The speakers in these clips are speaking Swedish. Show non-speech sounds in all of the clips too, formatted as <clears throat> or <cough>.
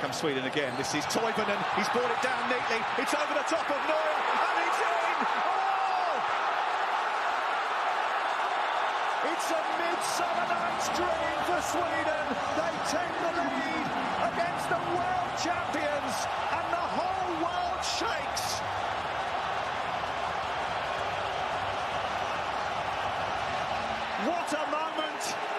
comes Sweden again. This is Toivonen. He's brought it down neatly. It's over the top of Neuer and it's in. Oh! It's a midsummer night's dream for Sweden. They take the lead against the world champions and the whole world shakes. What a moment!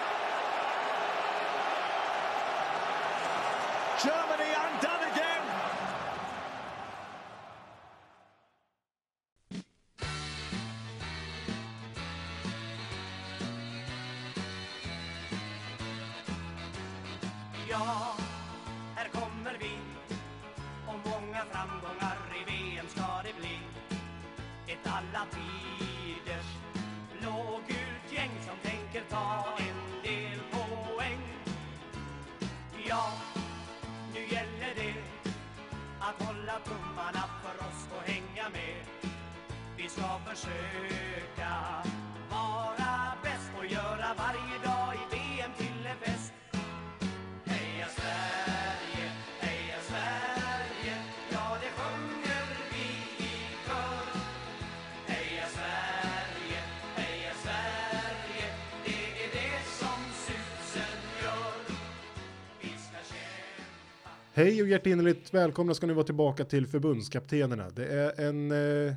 Hej och hjärtinnerligt välkomna ska ni vara tillbaka till förbundskaptenerna. Det är en eh,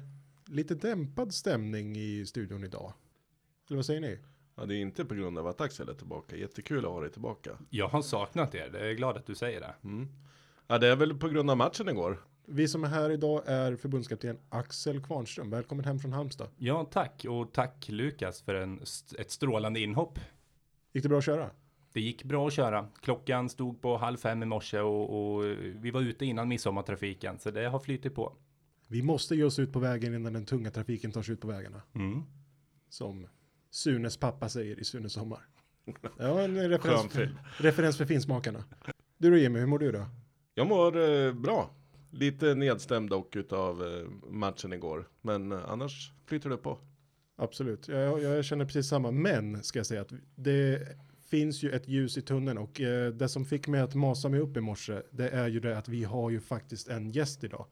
lite dämpad stämning i studion idag. Eller vad säger ni? Ja, det är inte på grund av att Axel är tillbaka. Jättekul att ha dig tillbaka. Jag har saknat er, jag är glad att du säger det. Ja, det är väl på grund av matchen igår. Vi som är här idag är förbundskapten Axel Kvarnström. Välkommen hem från Halmstad. Ja, tack och tack Lukas för en, ett strålande inhopp. Gick det bra att köra? Det gick bra att köra. Klockan stod på halv fem i morse och, och vi var ute innan midsommartrafiken, så det har flyttit på. Vi måste ge oss ut på vägen innan den tunga trafiken tar sig ut på vägarna. Mm. Som Sunes pappa säger i Sunes sommar. <laughs> Ja, en referens, film. referens för finsmakarna. Du då Jimmy, hur mår du då? Jag mår eh, bra. Lite nedstämd dock utav eh, matchen igår. Men eh, annars flyter det på. Absolut, jag, jag känner precis samma. Men ska jag säga att det finns ju ett ljus i tunneln och eh, det som fick mig att masa mig upp i morse, det är ju det att vi har ju faktiskt en gäst idag.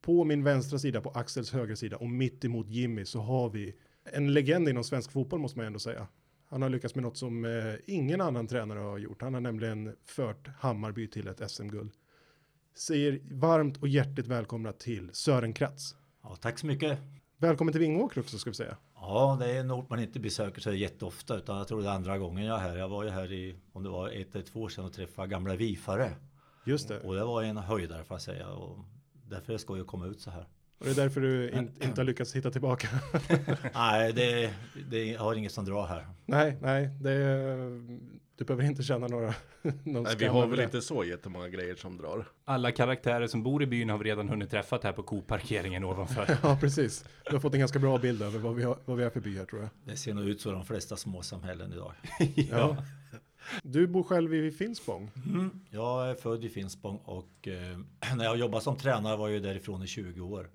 På min vänstra sida, på Axels högra sida och mitt emot Jimmy så har vi en legend inom svensk fotboll måste man ändå säga. Han har lyckats med något som eh, ingen annan tränare har gjort. Han har nämligen fört Hammarby till ett SM-guld. Säger varmt och hjärtligt välkomna till Sören Kratz. Ja, tack så mycket. Välkommen till Vingåker också ska vi säga. Ja, det är en ort man inte besöker så jätteofta utan jag tror det är andra gången jag är här. Jag var ju här i, om det var ett eller två år sedan och träffade gamla Vifare. Just det. Och det var en höjdare får jag säga. Och därför är det skoj att komma ut så här. Och det är därför du in, inte har lyckats hitta tillbaka. <laughs> Nej, det, det har inget som drar här. nej, nej, det, du behöver inte känna några <laughs> någon Nej, vi har väl inte så jättemånga grejer som drar. Alla karaktärer som bor i byn har vi redan hunnit träffat här på koparkeringen ovanför. <laughs> Ja, precis. Du har fått en ganska bra bild över vad vi, har, vad vi är för by här tror jag. Det ser nog ut så de flesta småsamhällen idag. <laughs> Ja. Du bor själv i Finspång. Jag är född i Finspång och eh, <clears throat> när jag jobbade som tränare var jag därifrån i 20 år.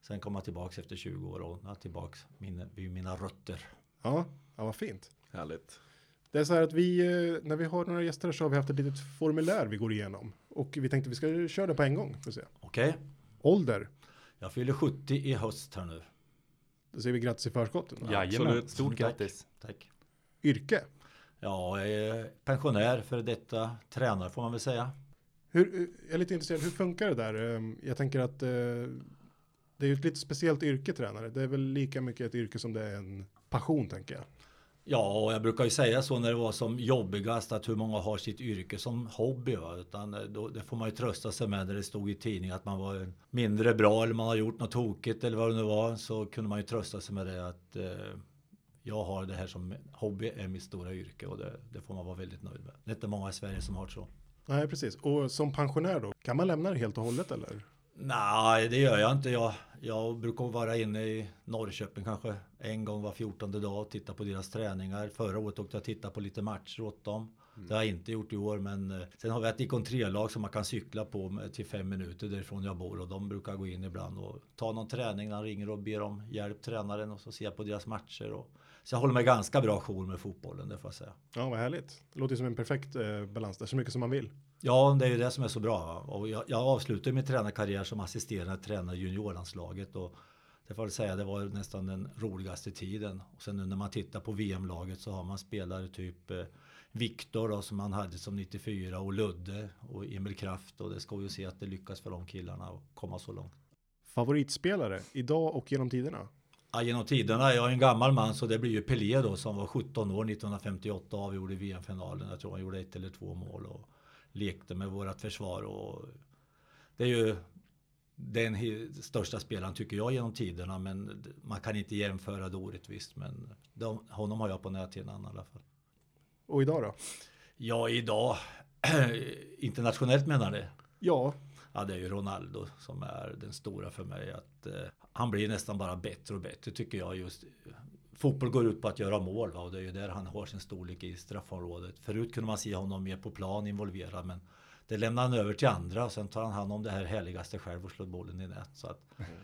Sen kom jag tillbaks efter 20 år och tillbaks min, vid mina rötter. Ja, ja, vad fint. Härligt. Det är så här att vi, eh, när vi har några gäster så har vi haft ett litet formulär vi går igenom. Och vi tänkte vi ska köra det på en gång. Okej? Ålder, Jag fyller 70 i höst här nu. då säger vi grattis i förskott. Jajamän, Absolut. stort Tack. grattis. Tack. Yrke, Ja, jag är pensionär för detta tränare får man väl säga. hur, eh, jag är lite intresserad, hur funkar det där? Eh, Jag tänker att det är ju ett lite speciellt yrke tränare. Det är väl lika mycket ett yrke som det är en passion tänker jag. Ja, och jag brukar ju säga så när det var som jobbigast att hur många har sitt yrke som hobby. Va? Utan eh, då, det får man ju trösta sig med när det stod i tidningen att man var mindre bra eller man har gjort något tokigt eller vad det nu var. Så kunde man ju trösta sig med det att eh, jag har det här som hobby är mitt stora yrke och det, det får man vara väldigt nöjd med. Det är inte många i Sverige som har det så. Nej, precis. Och som pensionär då, kan man lämna det helt och hållet eller? Nej, det gör jag inte. Jag, jag brukar vara inne i Norrköping kanske en gång var 14 dag och titta på deras träningar. Förra året åkte jag och tittade på lite matcher åt dem. Det har jag inte gjort i år, men eh, sen har vi ett ikon 3-lag som man kan cykla på till fem minuter därifrån jag bor och de brukar gå in ibland och ta någon träning när de ringer och ber om hjälp, tränaren och så ser jag på deras matcher och Så jag håller mig ganska bra jour med fotbollen, det får jag säga. Ja, vad härligt. Det låter som en perfekt eh, balans där, så mycket som man vill. Ja, det är ju det som är så bra. Och jag, jag avslutade min tränarkarriär som assisterande tränare i juniorlandslaget. Och det får jag säga, det var nästan den roligaste tiden. Och sen nu när man tittar på VM-laget så har man spelare typ eh, Viktor då, som man hade som 94 och Ludde och Emil Kraft. Och det ska ju se att det lyckas för de killarna att komma så långt. Favoritspelare idag och genom tiderna? Ja, genom tiderna, jag är en gammal man så det blir ju Pelé då som var 17 år 1958 och avgjorde VM-finalen. Jag tror han gjorde ett eller två mål och lekte med vårat försvar. Och det är ju den största spelaren tycker jag genom tiderna men man kan inte jämföra det orättvist. Men de, honom har jag på näthinnan i alla fall. Och idag då? Ja, idag <clears throat> internationellt menar ni? Ja, Ja, det är ju Ronaldo som är den stora för mig. Att, eh, han blir nästan bara bättre och bättre tycker jag. Just Fotboll går ut på att göra mål va? och det är ju där han har sin storlek i straffområdet. Förut kunde man se honom mer på plan involverad men det lämnar han över till andra och sen tar han hand om det här heligaste själv och slår bollen i nät. Så att,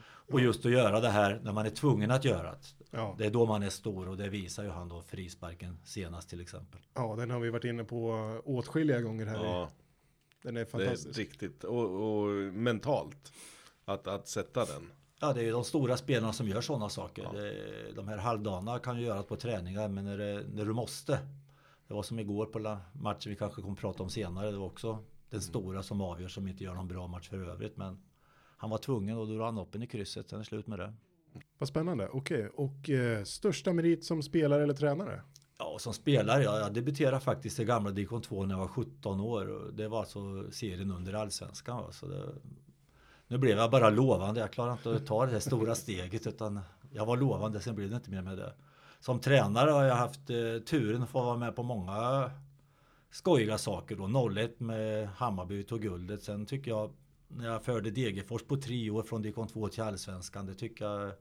och just att göra det här när man är tvungen att göra det. ja, Det är då man är stor och det visar ju han då frisparken senast till exempel. ja, den har vi varit inne på åtskilliga gånger här. Ja, Den är det är fantastisk. riktigt. Och, och mentalt. Att, att sätta den. Ja, det är ju de stora spelarna som gör sådana saker. Ja. De här halvdana kan ju göras på träningar, men när, det, när du måste. Det var som igår på matchen vi kanske kommer att prata om senare. Det var också den stora som avgör som inte gör någon bra match för övrigt. Men han var tvungen och då han upp i krysset. Sen är det slut med det. Vad spännande. Okej, och eh, största merit som spelare eller tränare? Ja, som spelare, ja, jag debuterade faktiskt i gamla division 2 när jag var 17 år. Det var alltså serien under allsvenskan. Va? Så det, nu blev jag bara lovande. Jag klarade inte att ta det här stora steget utan jag var lovande, sen blev det inte mer med det. Som tränare har jag haft eh, turen att få vara med på många skojiga saker då. 01 med Hammarby tog guldet. Sen tycker jag när jag förde Degerfors på tre år från division 2 till allsvenskan. Det tycker jag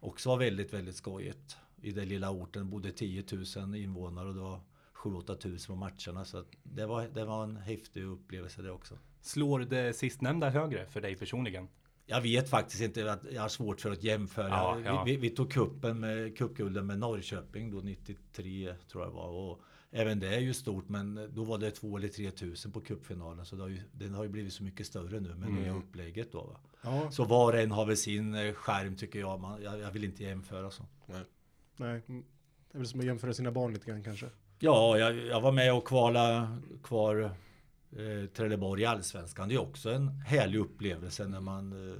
också var väldigt, väldigt skojigt. I den lilla orten bodde 10 000 invånare och det var 7-8 tusen på matcherna. Så det, var, det var en häftig upplevelse det också. Slår det sistnämnda högre för dig personligen? Jag vet faktiskt inte, att jag har svårt för att jämföra. Ja, ja. Vi, vi, vi tog kuppen med cupgulden med Norrköping då 93 tror jag var. Och även det är ju stort men då var det 2 eller 3 tusen på cupfinalen. Så det har ju, den har ju blivit så mycket större nu med det upplägget då. Va? Ja, Så var och en har väl sin eh, skärm tycker jag. Man, jag, jag vill inte jämföra så. nej. mm. Det är väl som att jämföra sina barn lite grann kanske. Ja, jag, jag var med och kvala kvar eh, Trelleborg i Allsvenskan. Det är också en härlig upplevelse när man... Eh,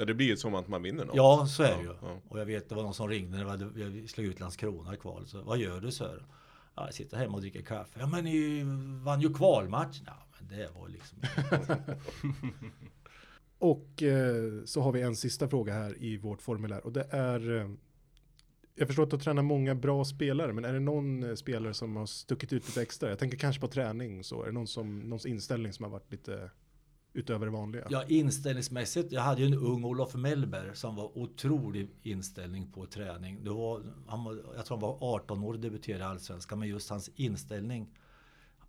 Ja, det blir ju som att man vinner något. ja, så är det ju. ja. Och jag vet, det var någon som ringde när vi slog ut Landskrona i kval. Så, vad gör du? så här? Ja, jag sitter hemma och dricker kaffe. Ja, men ni vann ju kvalmatchen. Ja, men det var liksom... <laughs> Och eh, så har vi en sista fråga här i vårt formulär och det är eh, jag förstår att du tränar många bra spelare, men är det någon eh, spelare som har stuckit ut lite extra? Jag tänker kanske på träning så. Är det någon som, någons inställning som har varit lite utöver det vanliga? Ja, inställningsmässigt. Jag hade ju en ung Olof Mellberg som var otrolig inställning på träning. Det var, han var, jag tror han var 18 år och debuterade i Allsvenskan. Men just hans inställning.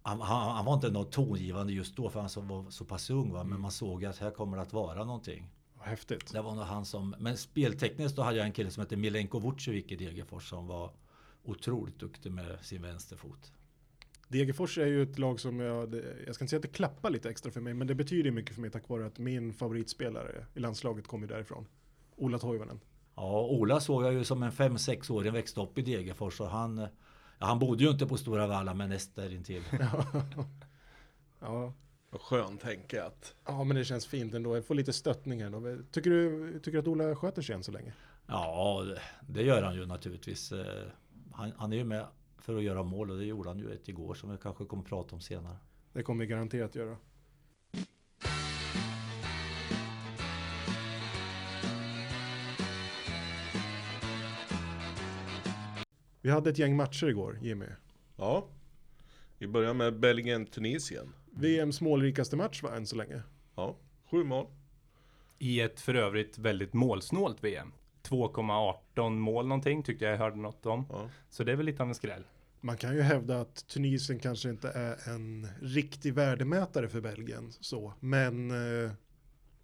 Han, han, han var inte något tongivande just då för han så, var så pass ung. Va? Men man såg att här kommer det att vara någonting. Vad häftigt. Det var nog han som... Men speltekniskt då hade jag en kille som hette Milenko Vucevic i Degerfors som var otroligt duktig med sin vänsterfot. Degerfors är ju ett lag som jag, jag ska inte säga att det klappar lite extra för mig, men det betyder mycket för mig tack vare att min favoritspelare i landslaget kommer därifrån. Ola Toivonen. Ja, Ola såg jag ju som en 5-6-åring växte upp i Degerfors och han... Ja, han bodde ju inte på Stora Valla men näst därintill. <laughs> Ja. Vad skönt tänka att ja, men det känns fint ändå. Jag får lite stöttning här då. Tycker du, tycker du att Ola sköter sig än så länge? Ja, det, det gör han ju naturligtvis. Eh, Han, han är ju med för att göra mål och det gjorde han ju ett igår som vi kanske kommer att prata om senare. Det kommer vi garanterat göra. Vi hade ett gäng matcher igår, Jimmy. Ja. Vi börjar med Belgien-Tunisien. VMs målrikaste match var än så länge. Ja. Sju mål. I ett för övrigt väldigt målsnålt VM. 2,18 mål någonting tyckte jag hörde något om. Ja. Så det är väl lite av en skräll. Man kan ju hävda att Tunisien kanske inte är en riktig värdemätare för Belgien så, men eh,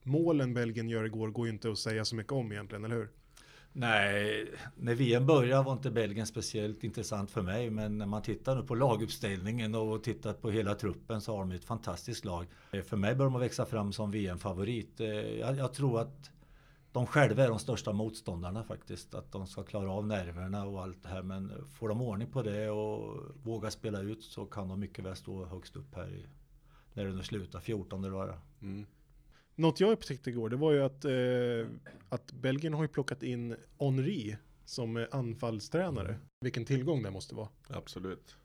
målen Belgien gör igår går ju inte att säga så mycket om egentligen, eller hur? Nej, när VM började var inte Belgien speciellt intressant för mig. Men när man tittar nu på laguppställningen och tittar på hela truppen så har de ett fantastiskt lag. Eh, För mig bör de växa fram som VM-favorit. Eh, Jag, jag tror att de själva är de största motståndarna faktiskt. Att de ska klara av nerverna och allt det här. Men får de ordning på det och vågar spela ut så kan de mycket väl stå högst upp här i, när det nu slutar, 14 eller vad det är. Mm. Något jag upptäckte igår, det var ju att, eh, att Belgien har ju plockat in Henri som eh, anfallstränare. Vilken tillgång det måste vara. Absolut.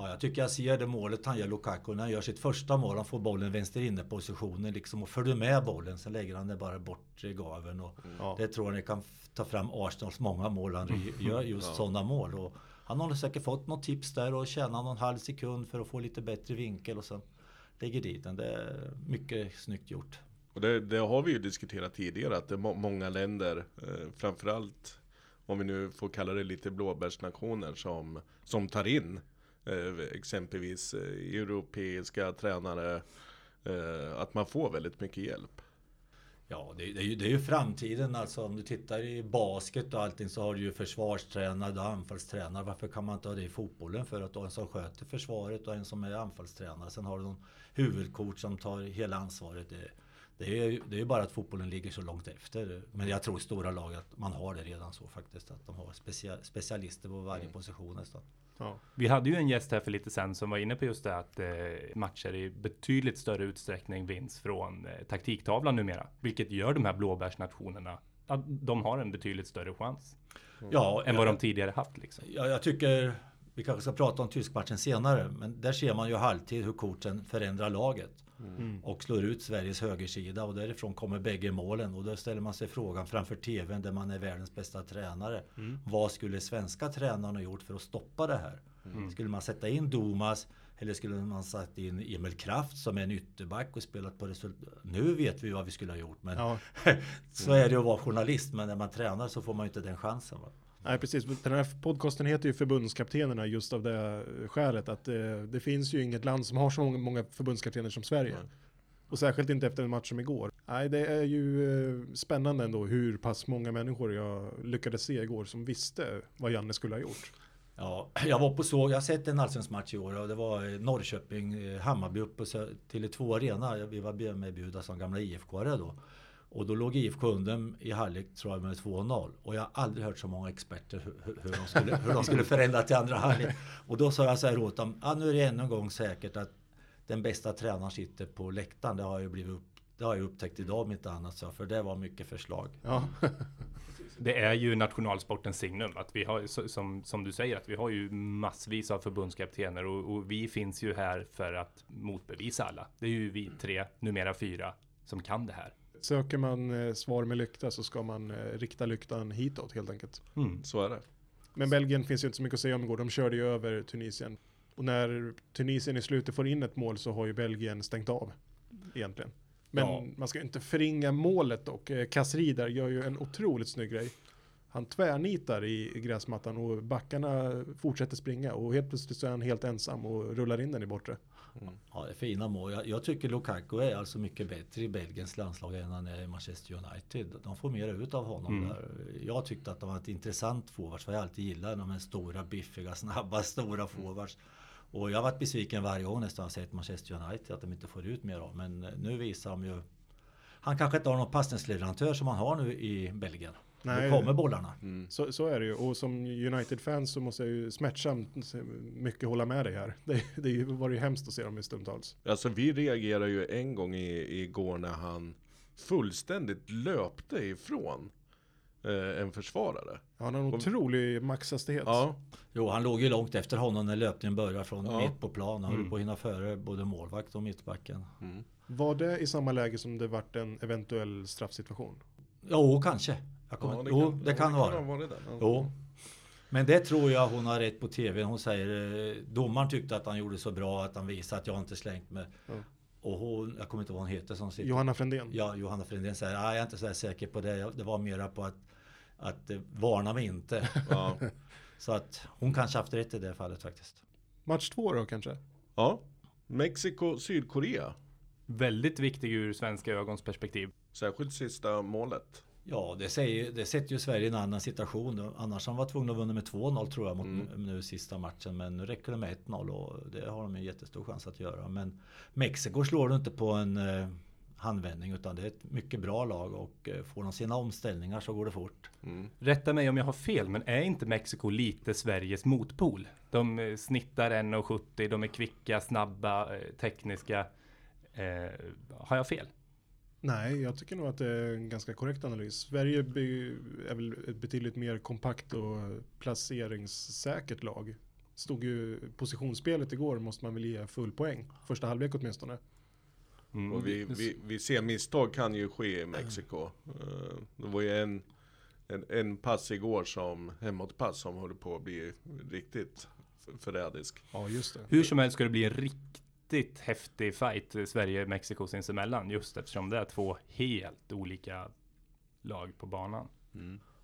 Ja, jag tycker jag ser det målet han gör Lukaku när han gör sitt första mål. Han får bollen vänster inne positionen liksom och följer med bollen. Sen lägger han det bara bort i gaven. Och Ja. Det tror jag ni kan ta fram Arsenals många mål. Han <laughs> gör just Ja. sådana mål. Och han har säkert fått något tips där och tjäna någon halv sekund för att få lite bättre vinkel och sen lägger dit den. Det är mycket snyggt gjort. Och det, det har vi ju diskuterat tidigare att det är må- många länder, eh, framförallt om vi nu får kalla det lite blåbärsnationer som, som tar in exempelvis eh, europeiska tränare. Eh, att man får väldigt mycket hjälp. Ja, det, det, är ju, det är ju framtiden alltså. Om du tittar i basket och allting så har du ju försvarstränare och anfallstränare. Varför kan man inte ha det i fotbollen? För att du har en som sköter försvaret och en som är anfallstränare. Sen har du någon huvudcoach som tar hela ansvaret. Det, det är ju det är bara att fotbollen ligger så långt efter. Men jag tror i stora lag att man har det redan så faktiskt. Att de har specia, specialister på varje position nästan. Ja. Vi hade ju en gäst här för lite sen som var inne på just det att eh, matcher i betydligt större utsträckning vinns från eh, taktiktavlan numera. Vilket gör de här blåbärsnationerna att de har en betydligt större chans Ja, än vad de tidigare haft liksom. Ja, jag tycker vi kanske ska prata om tyskmatchen senare. Men där ser man ju halvtid hur coachen förändrar laget. Mm. Och slår ut Sveriges högersida och därifrån kommer bägge målen. Och då ställer man sig frågan framför TVn där man är världens bästa tränare. Vad skulle svenska tränarna gjort för att stoppa det här? Skulle man sätta in Domas eller skulle man sätta in Emil Kraft som är en ytterback och spelat på resultat? Nu vet vi vad vi skulle ha gjort. Men Ja. <laughs> så är det att vara journalist. Men när man tränar så får man ju inte den chansen. Va? Nej, precis. Den här podcasten heter ju förbundskaptenerna just av det skälet att eh, det finns ju inget land som har så många, förbundskaptener som Sverige. Nej. Och särskilt inte efter en match som igår. Nej, det är ju eh, spännande ändå hur pass många människor jag lyckades se igår som visste vad Janne skulle ha gjort. Ja, <clears throat> jag var på så, jag har sett en allsvensk match i år och det var eh, Norrköping, Hammarby uppe på Sö- Tele2 Arena. Vi var medbjudna som gamla IFK-are då. Och då låg IFK under i halvlek tror jag med 2-0. Och jag har aldrig hört så många experter hur, hur- de, skulle, hur de skulle förändra till andra halvlek. Och då sa jag så här åt dem, ah, nu är det ännu en gång säkert att den bästa tränaren sitter på läktaren. Det har jag blivit upp, det har jag upptäckt idag om inte annat. Så, för det var mycket förslag. Ja, Det är ju nationalsportens signum att vi har, som, som du säger, att vi har ju massvis av förbundskaptener och, och vi finns ju här för att motbevisa alla. Det är ju vi tre, numera fyra, som kan det här. Söker man eh, svar med lykta så ska man eh, rikta lyktan hitåt helt enkelt. Mm. Så är det. Men Belgien finns ju inte så mycket att säga om igår. De körde ju över Tunisien. Och när Tunisien i slutet får in ett mål så har ju Belgien stängt av. Egentligen. Men Ja. man ska inte förringa målet och eh, Kasri där gör ju en otroligt snygg grej. Han tvärnitar i i gräsmattan och backarna fortsätter springa och helt plötsligt så är han helt ensam och rullar in den i bortre. Ja, det är fina mål. Jag, jag tycker Lukaku är alltså mycket bättre i Belgiens landslag än han är i Manchester United. De får mer ut av honom Mm. där. Jag tyckte att de var ett intressant forwards. Vad jag alltid gillar. De är stora, biffiga, <laughs> snabba, stora forwards. Och jag har varit besviken varje gång nästan jag sett Manchester United att de inte får ut mer av. Men nu visar de ju. Han kanske inte har någon passningsleverantör som han har nu i Belgien. Nej. Nu kommer bollarna. Mm. Så, så är det ju. Och som United-fan så måste jag ju smärtsamt mycket hålla med dig här. Det, det var ju hemskt att se dem i stundtals. Alltså vi reagerade ju en gång i, igår när han fullständigt löpte ifrån eh, en försvarare. Han har en Och- otrolig maxhastighet. Ja, Jo, han låg ju långt efter honom när löpningen började från Ja. mitt på plan. Han höll Mm. på att hinna före både målvakt och mittbacken. mm. Var det i samma läge som det vart en eventuell straffsituation? Jo, kanske. Jag kommer, ja det jo, det kan ha vara. varit det. Ja. Jo. Men det tror jag hon har rätt på TV. Hon säger eh, domaren tyckte att han gjorde så bra att han visade att jag inte slängt mig. Ja. Och hon, jag kommer inte ihåg vad hon heter som sitter. Johanna Frändén? Ja, Johanna Frändén säger jag är inte så här säker på det. Det var mera på att, att eh, varna mig inte. <laughs> Ja. Så att hon kanske haft rätt i det fallet faktiskt. Match två då kanske? ja. Mexiko, Sydkorea. Väldigt viktig ur svenska ögons perspektiv. Särskilt sista målet. Ja, det, säger, det sätter ju Sverige i en annan situation. Annars har de varit tvungna att vinna med 2-0 tror jag mot Mm. nu sista matchen. Men nu räcker det med 1-0 och det har de en jättestor chans att göra. Men Mexiko slår du inte på en eh, handvändning utan det är ett mycket bra lag och eh, får de sina omställningar så går det fort. Mm. Rätta mig om jag har fel, men är inte Mexiko lite Sveriges motpol? De eh, snittar 1,70, de är kvicka, snabba, tekniska. Eh, har jag fel? Nej, jag tycker nog att det är en ganska korrekt analys. Sverige är väl ett betydligt mer kompakt och placeringssäkert lag. Stod ju positionsspelet igår måste man väl ge full poäng. Första halvlek åtminstone. Mm. Och vi, vi, vi ser misstag kan ju ske i Mexiko. Eh, Det var ju en, en, en pass igår som, hemåtpass som håller på att bli riktigt förrädisk. Ja, just det. Hur som helst ska det bli en riktigt häftig fight eh, Sverige-Mexiko sinsemellan. Just eftersom det är två helt olika lag på banan.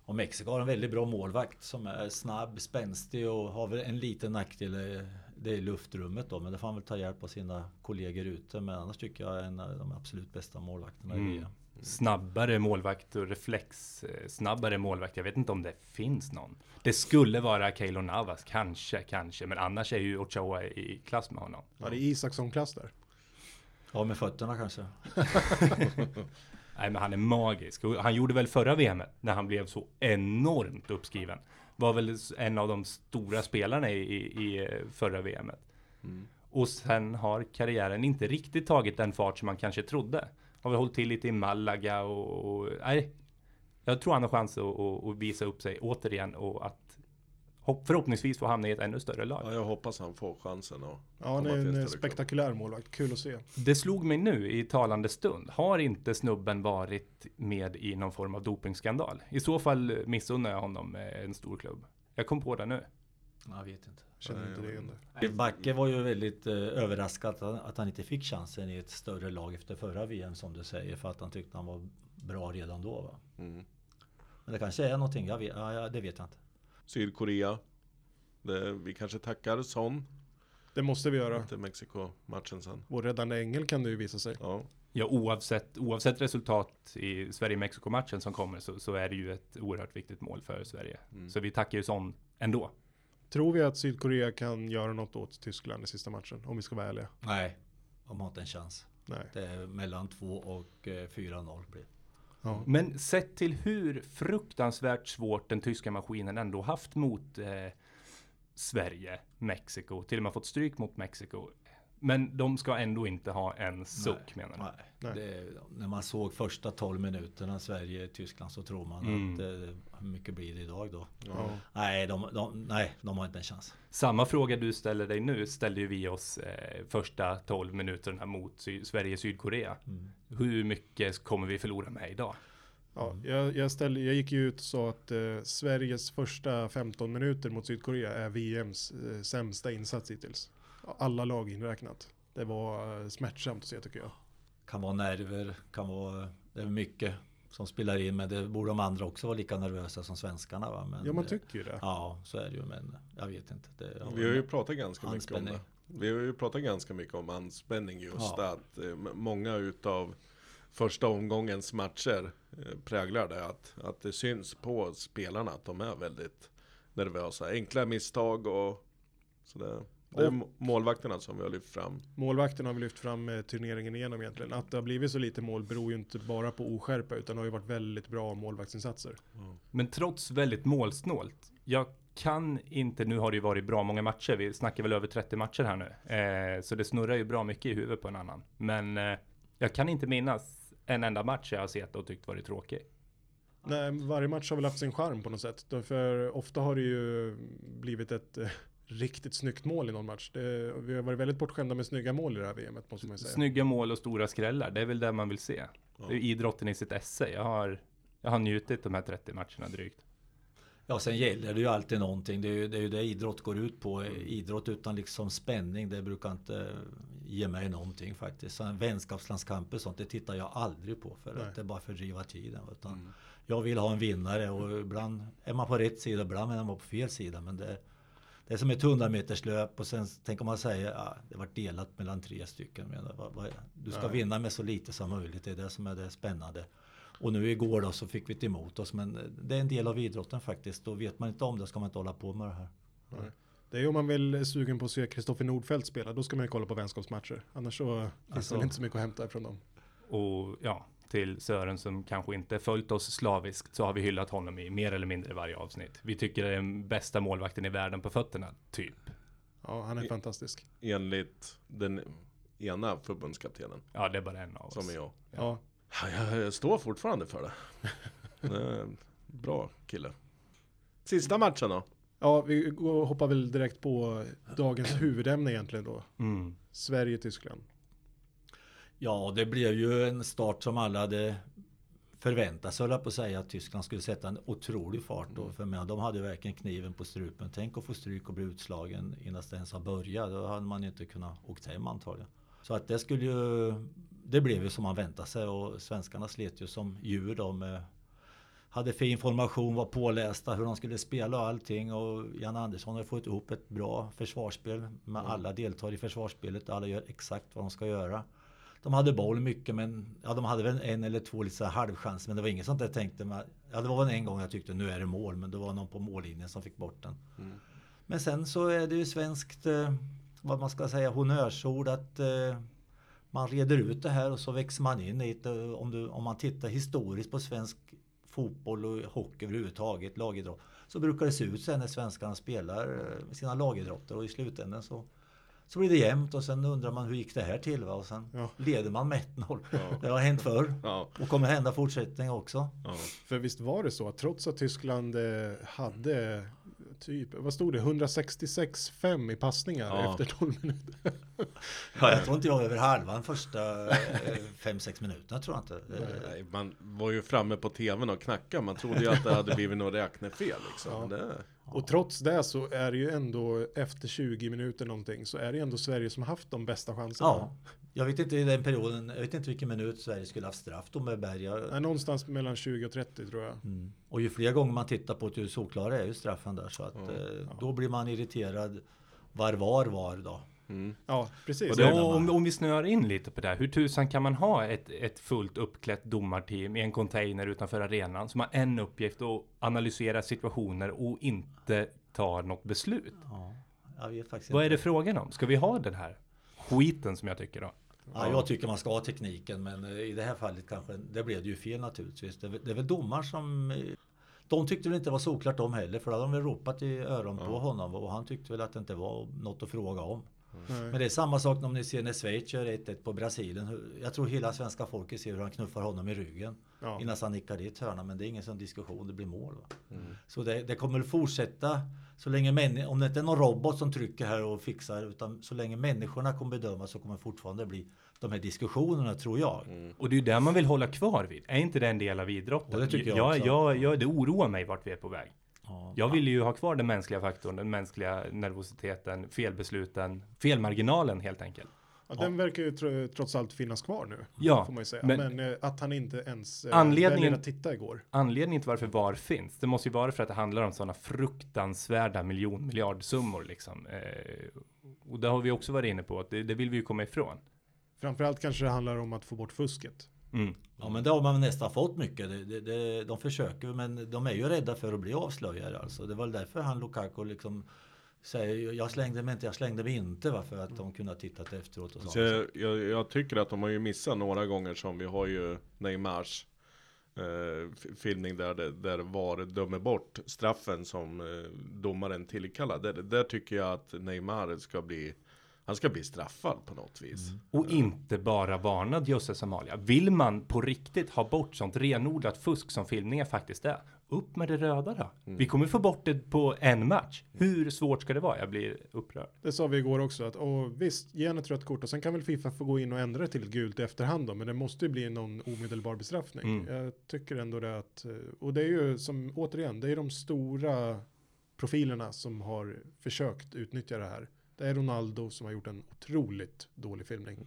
Och Mexiko har en väldigt bra målvakt som är snabb, spänstig och har väl en liten nackdel. eh, Det är luftrummet då, men det får han väl ta hjälp av sina kollegor ute. Men annars tycker jag är en av de absolut bästa målvakterna i Mm. VM. Snabbare målvakt och reflex eh, snabbare målvakt. Jag vet inte om det finns någon. Det skulle vara Keylor Navas, kanske, kanske. Men annars är ju Ochoa i klass med honom. Ja, det är Isaksson-klass där. Ja, med fötterna kanske. <laughs> Nej, men han är magisk. Och han gjorde väl förra VM när han blev så enormt uppskriven. Var väl en av de stora spelarna i, i, i eh, förra VM. Och sen har karriären inte riktigt tagit den fart som man kanske trodde. Har väl hållit till lite i Malaga och, och nej. Jag tror han har chans att, att, visa upp sig återigen och att hopp, förhoppningsvis få hamna i ett ännu större lag. Ja, jag hoppas han får chansen att Ja, han är en spektakulär målvakt. Kul att se. Det slog mig nu i talande stund. Har inte snubben varit med i någon form av dopingskandal? I så fall missunnar jag honom eh, en stor klubb. Jag kom på det nu. Jag vet inte. Känner inte det igen det. Backe var ju väldigt eh, överraskad att han, att han inte fick chansen i ett större lag efter förra VM som du säger. För att han tyckte han var bra redan då. Va? Mm. Men det kanske är någonting, jag vet, ja, det vet jag inte. Sydkorea. Det, vi kanske tackar Son Det måste vi göra. efter Mexiko-matchen sen. Vår räddande ängel kan det ju visa sig. Ja, Ja, oavsett, oavsett resultat i Sverige-Mexiko-matchen som kommer så, så är det ju ett oerhört viktigt mål för Sverige. Mm. Så vi tackar ju sån ändå. Tror vi att Sydkorea kan göra något åt Tyskland i sista matchen? Om vi ska vara ärliga. Nej, de har inte en chans. Nej. Det är mellan 2 och eh, 4-0 blir. Ja. Men sett till hur fruktansvärt svårt den tyska maskinen ändå haft mot eh, Sverige, Mexiko, till och med fått stryk mot Mexiko. Men de ska ändå inte ha en suck menar du? Nej. Nej. Det, när man såg första 12 minuterna Sverige-Tyskland så tror man Mm. att eh, hur mycket blir det idag då? Ja. Nej de, de, nej, de har inte en chans. Samma fråga du ställer dig nu ställde ju vi oss eh, första 12 minuterna mot Sy- Sverige-Sydkorea. Mm. Hur mycket kommer vi förlora med idag? Ja, jag, jag, ställde, jag gick ju ut och sa att eh, Sveriges första 15 minuter mot Sydkorea är VMs eh, sämsta insats hittills. Alla lag inräknat. Det var eh, smärtsamt att se tycker jag. Kan vara nerver, kan vara... Det är mycket som spelar in men det borde de andra också vara lika nervösa som svenskarna va? Men, Ja, man tycker ju det. Ja, så är det ju men jag vet inte. Det, vi har ju pratat ganska mycket om Anspänning. det. Vi har ju pratat ganska mycket om anspänning just Ja. att eh, många utav första omgångens matcher eh, präglar det att, att det syns på spelarna att de är väldigt nervösa. Enkla misstag och så det, det är målvakterna som vi har lyft fram. Målvakten har vi lyft fram eh, turneringen igenom egentligen. Att det har blivit så lite mål beror ju inte bara på oskärpa utan har ju varit väldigt bra målvaktsinsatser. Men trots väldigt målsnålt. Jag kan inte, nu har det ju varit bra många matcher. Vi snackar väl över 30 matcher här nu. Eh, så det snurrar ju bra mycket i huvudet på en annan. Men eh, jag kan inte minnas en enda match jag har sett och tyckt varit tråkig. Nej, varje match har väl haft sin charm på något sätt. För ofta har det ju blivit ett eh, riktigt snyggt mål i någon match. Det, vi har varit väldigt bortskämda med snygga mål i det här VMet måste man säga. Snygga mål och stora skrällar, det är väl det man vill se. Ja. Det är idrotten i sitt esse. Jag har, jag har njutit de här 30 matcherna drygt. Ja, sen gäller det ju alltid någonting. Det är ju det, är ju det idrott går ut på. Idrott utan liksom spänning, det brukar inte ge mig någonting faktiskt. Så en vänskapslandskamper och sånt, det tittar jag aldrig på för Nej. att det är bara fördriva tiden. Utan Jag vill ha en vinnare och ibland är man på rätt sida, ibland är man på fel sida. Men det, det är som ett 100 meters löp och sen tänker man säga ja, det var delat mellan tre stycken. Men vad, vad, du ska vinna med så lite som möjligt, det är det som är det spännande. Och nu igår då så fick vi det emot oss. Men det är en del av idrotten faktiskt. Och vet man inte om det ska man inte hålla på med det här. Det är om man vill är sugen på att se Kristoffer Nordfeldt spela, då ska man ju kolla på vänskapsmatcher. Annars så finns Alltså- det inte så mycket att hämta från dem. Och ja, till Sören som kanske inte följt oss slaviskt så har vi hyllat honom i mer eller mindre varje avsnitt. Vi tycker det är den bästa målvakten i världen på fötterna, typ. Ja, han är I- fantastisk. Enligt den ena förbundskaptenen, Ja, det är bara en av oss. som är jag. Ja. Ja, Jag, står fortfarande för det. <laughs> det bra kille. Sista matchen då? Ja, vi hoppar väl direkt på dagens huvudämne egentligen då. Mm. Sverige-Tyskland. Ja, det blev ju en start som alla hade förväntat sig, höll på att säga, att Tyskland skulle sätta en otrolig fart. Då. För mig, de hade verkligen kniven på strupen. Tänk att få stryk och bli utslagen innan det ens har börjat. Då hade man ju inte kunnat åkt hem antagligen. Så att det skulle ju... Det blev ju som man väntade sig och svenskarna slet ju som djur med hade fin information, var pålästa hur de skulle spela och allting. Och Jan Andersson har fått ihop ett bra försvarsspel. Med alla deltar i försvarsspelet. Alla gör exakt vad de ska göra. De hade boll mycket men ja, de hade väl en eller två lite så här halvchans. Men det var inget sånt där jag tänkte. Man, ja, det var väl en gång jag tyckte nu är det mål. Men det var någon på mållinjen som fick bort den. Men sen så är det ju svenskt, eh, vad man ska säga, honnörsord att eh, man reder ut det här och så växer man in i det. Eh, Om, du, om man tittar historiskt på svensk fotboll och hockey överhuvudtaget, lagidrott, så brukar det se ut sen när svenskarna spelar sina lagidrotter och i slutändan så, så blir det jämnt och sen undrar man hur gick det här till va? och sen Ja. leder man med 1-0. Det har hänt förr Ja, och kommer hända fortsättning också. ja. För visst var det så att trots att Tyskland eh, hade typ, vad stod det, 166-5 i passningar Ja. efter 12 minuter. <laughs> Ja, jag tror inte jag var över halvan första 5-6 minuterna tror jag inte. Eh, Nej, man var ju framme på tvn och knackade. Man trodde ju att det hade blivit något räknefel liksom. Ja. Det, Och trots det så är det ju ändå efter 20 minuter någonting så är det ju ändå Sverige som har haft de bästa chanserna. Ja, jag vet inte i den perioden, jag vet inte vilken minut Sverige skulle haft straff då med Berga. Nej, någonstans mellan 20 och 30 tror jag. Mm. Och ju fler gånger man tittar på det, ju solklara är ju straffen där. Så att Ja. eh, då blir man irriterad. Var var var då? Mm. Ja, precis. Ja, om, om vi snöar in lite på det här. Hur tusan kan man ha ett, ett fullt uppklätt domarteam i en container utanför arenan som har en uppgift att analysera situationer och inte tar något beslut? Ja, jag vet faktiskt Vad är inte. det frågan om? Ska vi ha den här skiten som jag tycker då? Ja, jag tycker man ska ha tekniken men eh, i det här fallet kanske det blev det ju fel naturligtvis. Det, är det är väl domar som eh, de tyckte väl inte det var såklart de heller för då hade de väl ropat i öron på honom och han tyckte väl att det inte var något att fråga om. Men det är samma sak om ni ser när Schweiz gör 1-1 på Brasilien. Jag tror hela svenska folket ser hur han knuffar honom i ryggen. Ja. Innan han nickar dit hörnan. Men det är ingen sån diskussion, det blir mål. Va? Så det, det kommer att fortsätta så länge om det inte är någon robot som trycker här och fixar utan så länge människorna kommer bedöma så kommer det fortfarande bli de här diskussionerna tror jag. Och det är ju det man vill hålla kvar vid. Är inte det en del av idrotten? Ja, det tycker jag jag, också. jag, jag, Det oroar mig vart vi är på väg. Ja. Jag vill ju ha kvar den mänskliga faktorn, den mänskliga nervositeten, felbesluten, felmarginalen helt enkelt. Ja, den verkar ju tro, trots allt finnas kvar nu. Ja, får man ju säga. men- Men, eh, att han inte ens eh, Anledningen- väljer att titta igår. Anledningen till varför VAR finns, det måste ju vara för att det handlar om sådana fruktansvärda miljon miljardsummor liksom. Eh, och det har vi också varit inne på, att det, det vill vi ju komma ifrån. Framförallt kanske det handlar om att få bort fusket. Mm. Ja men det har man nästan fått mycket. Det, det, det, de försöker men de är ju rädda för att bli avslöjade alltså. Det var därför han Lukaku liksom säger jag slängde mig inte, jag slängde mig inte. Va? För att de kunde ha tittat efteråt och så. Så jag, jag, jag tycker att de har ju missat några gånger som vi har ju Neymars eh, filmning där, där VAR dömer bort straffen som eh, domaren tillkallar. Där, där tycker jag att Neymar ska bli han ska bli straffad på något vis. Och inte bara varnad Jösses Amalia. Vill man på riktigt ha bort sånt renodlat fusk som filmningar faktiskt är, upp med det röda då. Vi kommer få bort det på en match. Hur svårt ska det vara? Jag blir upprörd. Det sa vi igår också att och visst, ge henne ett rött kort och sen kan väl Fifa få gå in och ändra det till ett gult i efterhand då, men det måste ju bli någon omedelbar bestraffning. Mm. Jag tycker ändå det att, eh, och det är ju som återigen, det är de stora profilerna som har försökt utnyttja det här. Det är Ronaldo som har gjort en otroligt dålig filmning.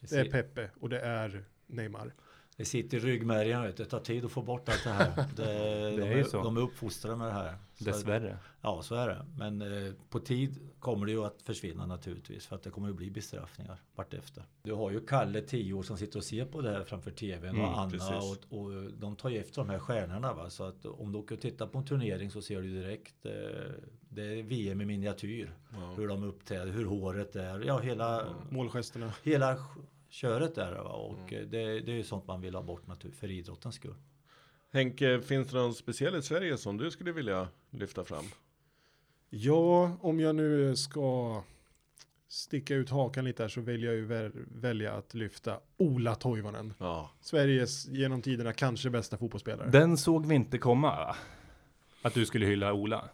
Det är Pepe och det är Neymar. Det sitter i ryggmärgen, vet du. det tar tid att få bort allt det här. <laughs> Det, är de, är, så. de är uppfostrade med det här. Så- Dessvärre. Ja, så är det. Men eh, på tid kommer det ju att försvinna naturligtvis. För att det kommer att bli bestraffningar vartefter. Du har ju Kalle, 10 år, som sitter och ser på det här framför tvn. Mm, och Anna och, och de tar ju efter de här stjärnorna. Va? Så att om du åker och tittar på en turnering så ser du direkt. Eh, det är VM i miniatyr. Hur de uppträder, hur håret är. Ja, hela, Målgesterna. hela köret där. Va? Och eh, det, det är ju sånt man vill ha bort naturligtvis för idrottens skull. Henke, finns det någon speciell i Sverige som du skulle vilja lyfta fram? Ja, om jag nu ska sticka ut hakan lite här så väljer jag ju väl- välja att lyfta Ola Toivonen. Ja, Sveriges genom tiderna kanske bästa fotbollsspelare. Den såg vi inte komma va? Att du skulle hylla Ola.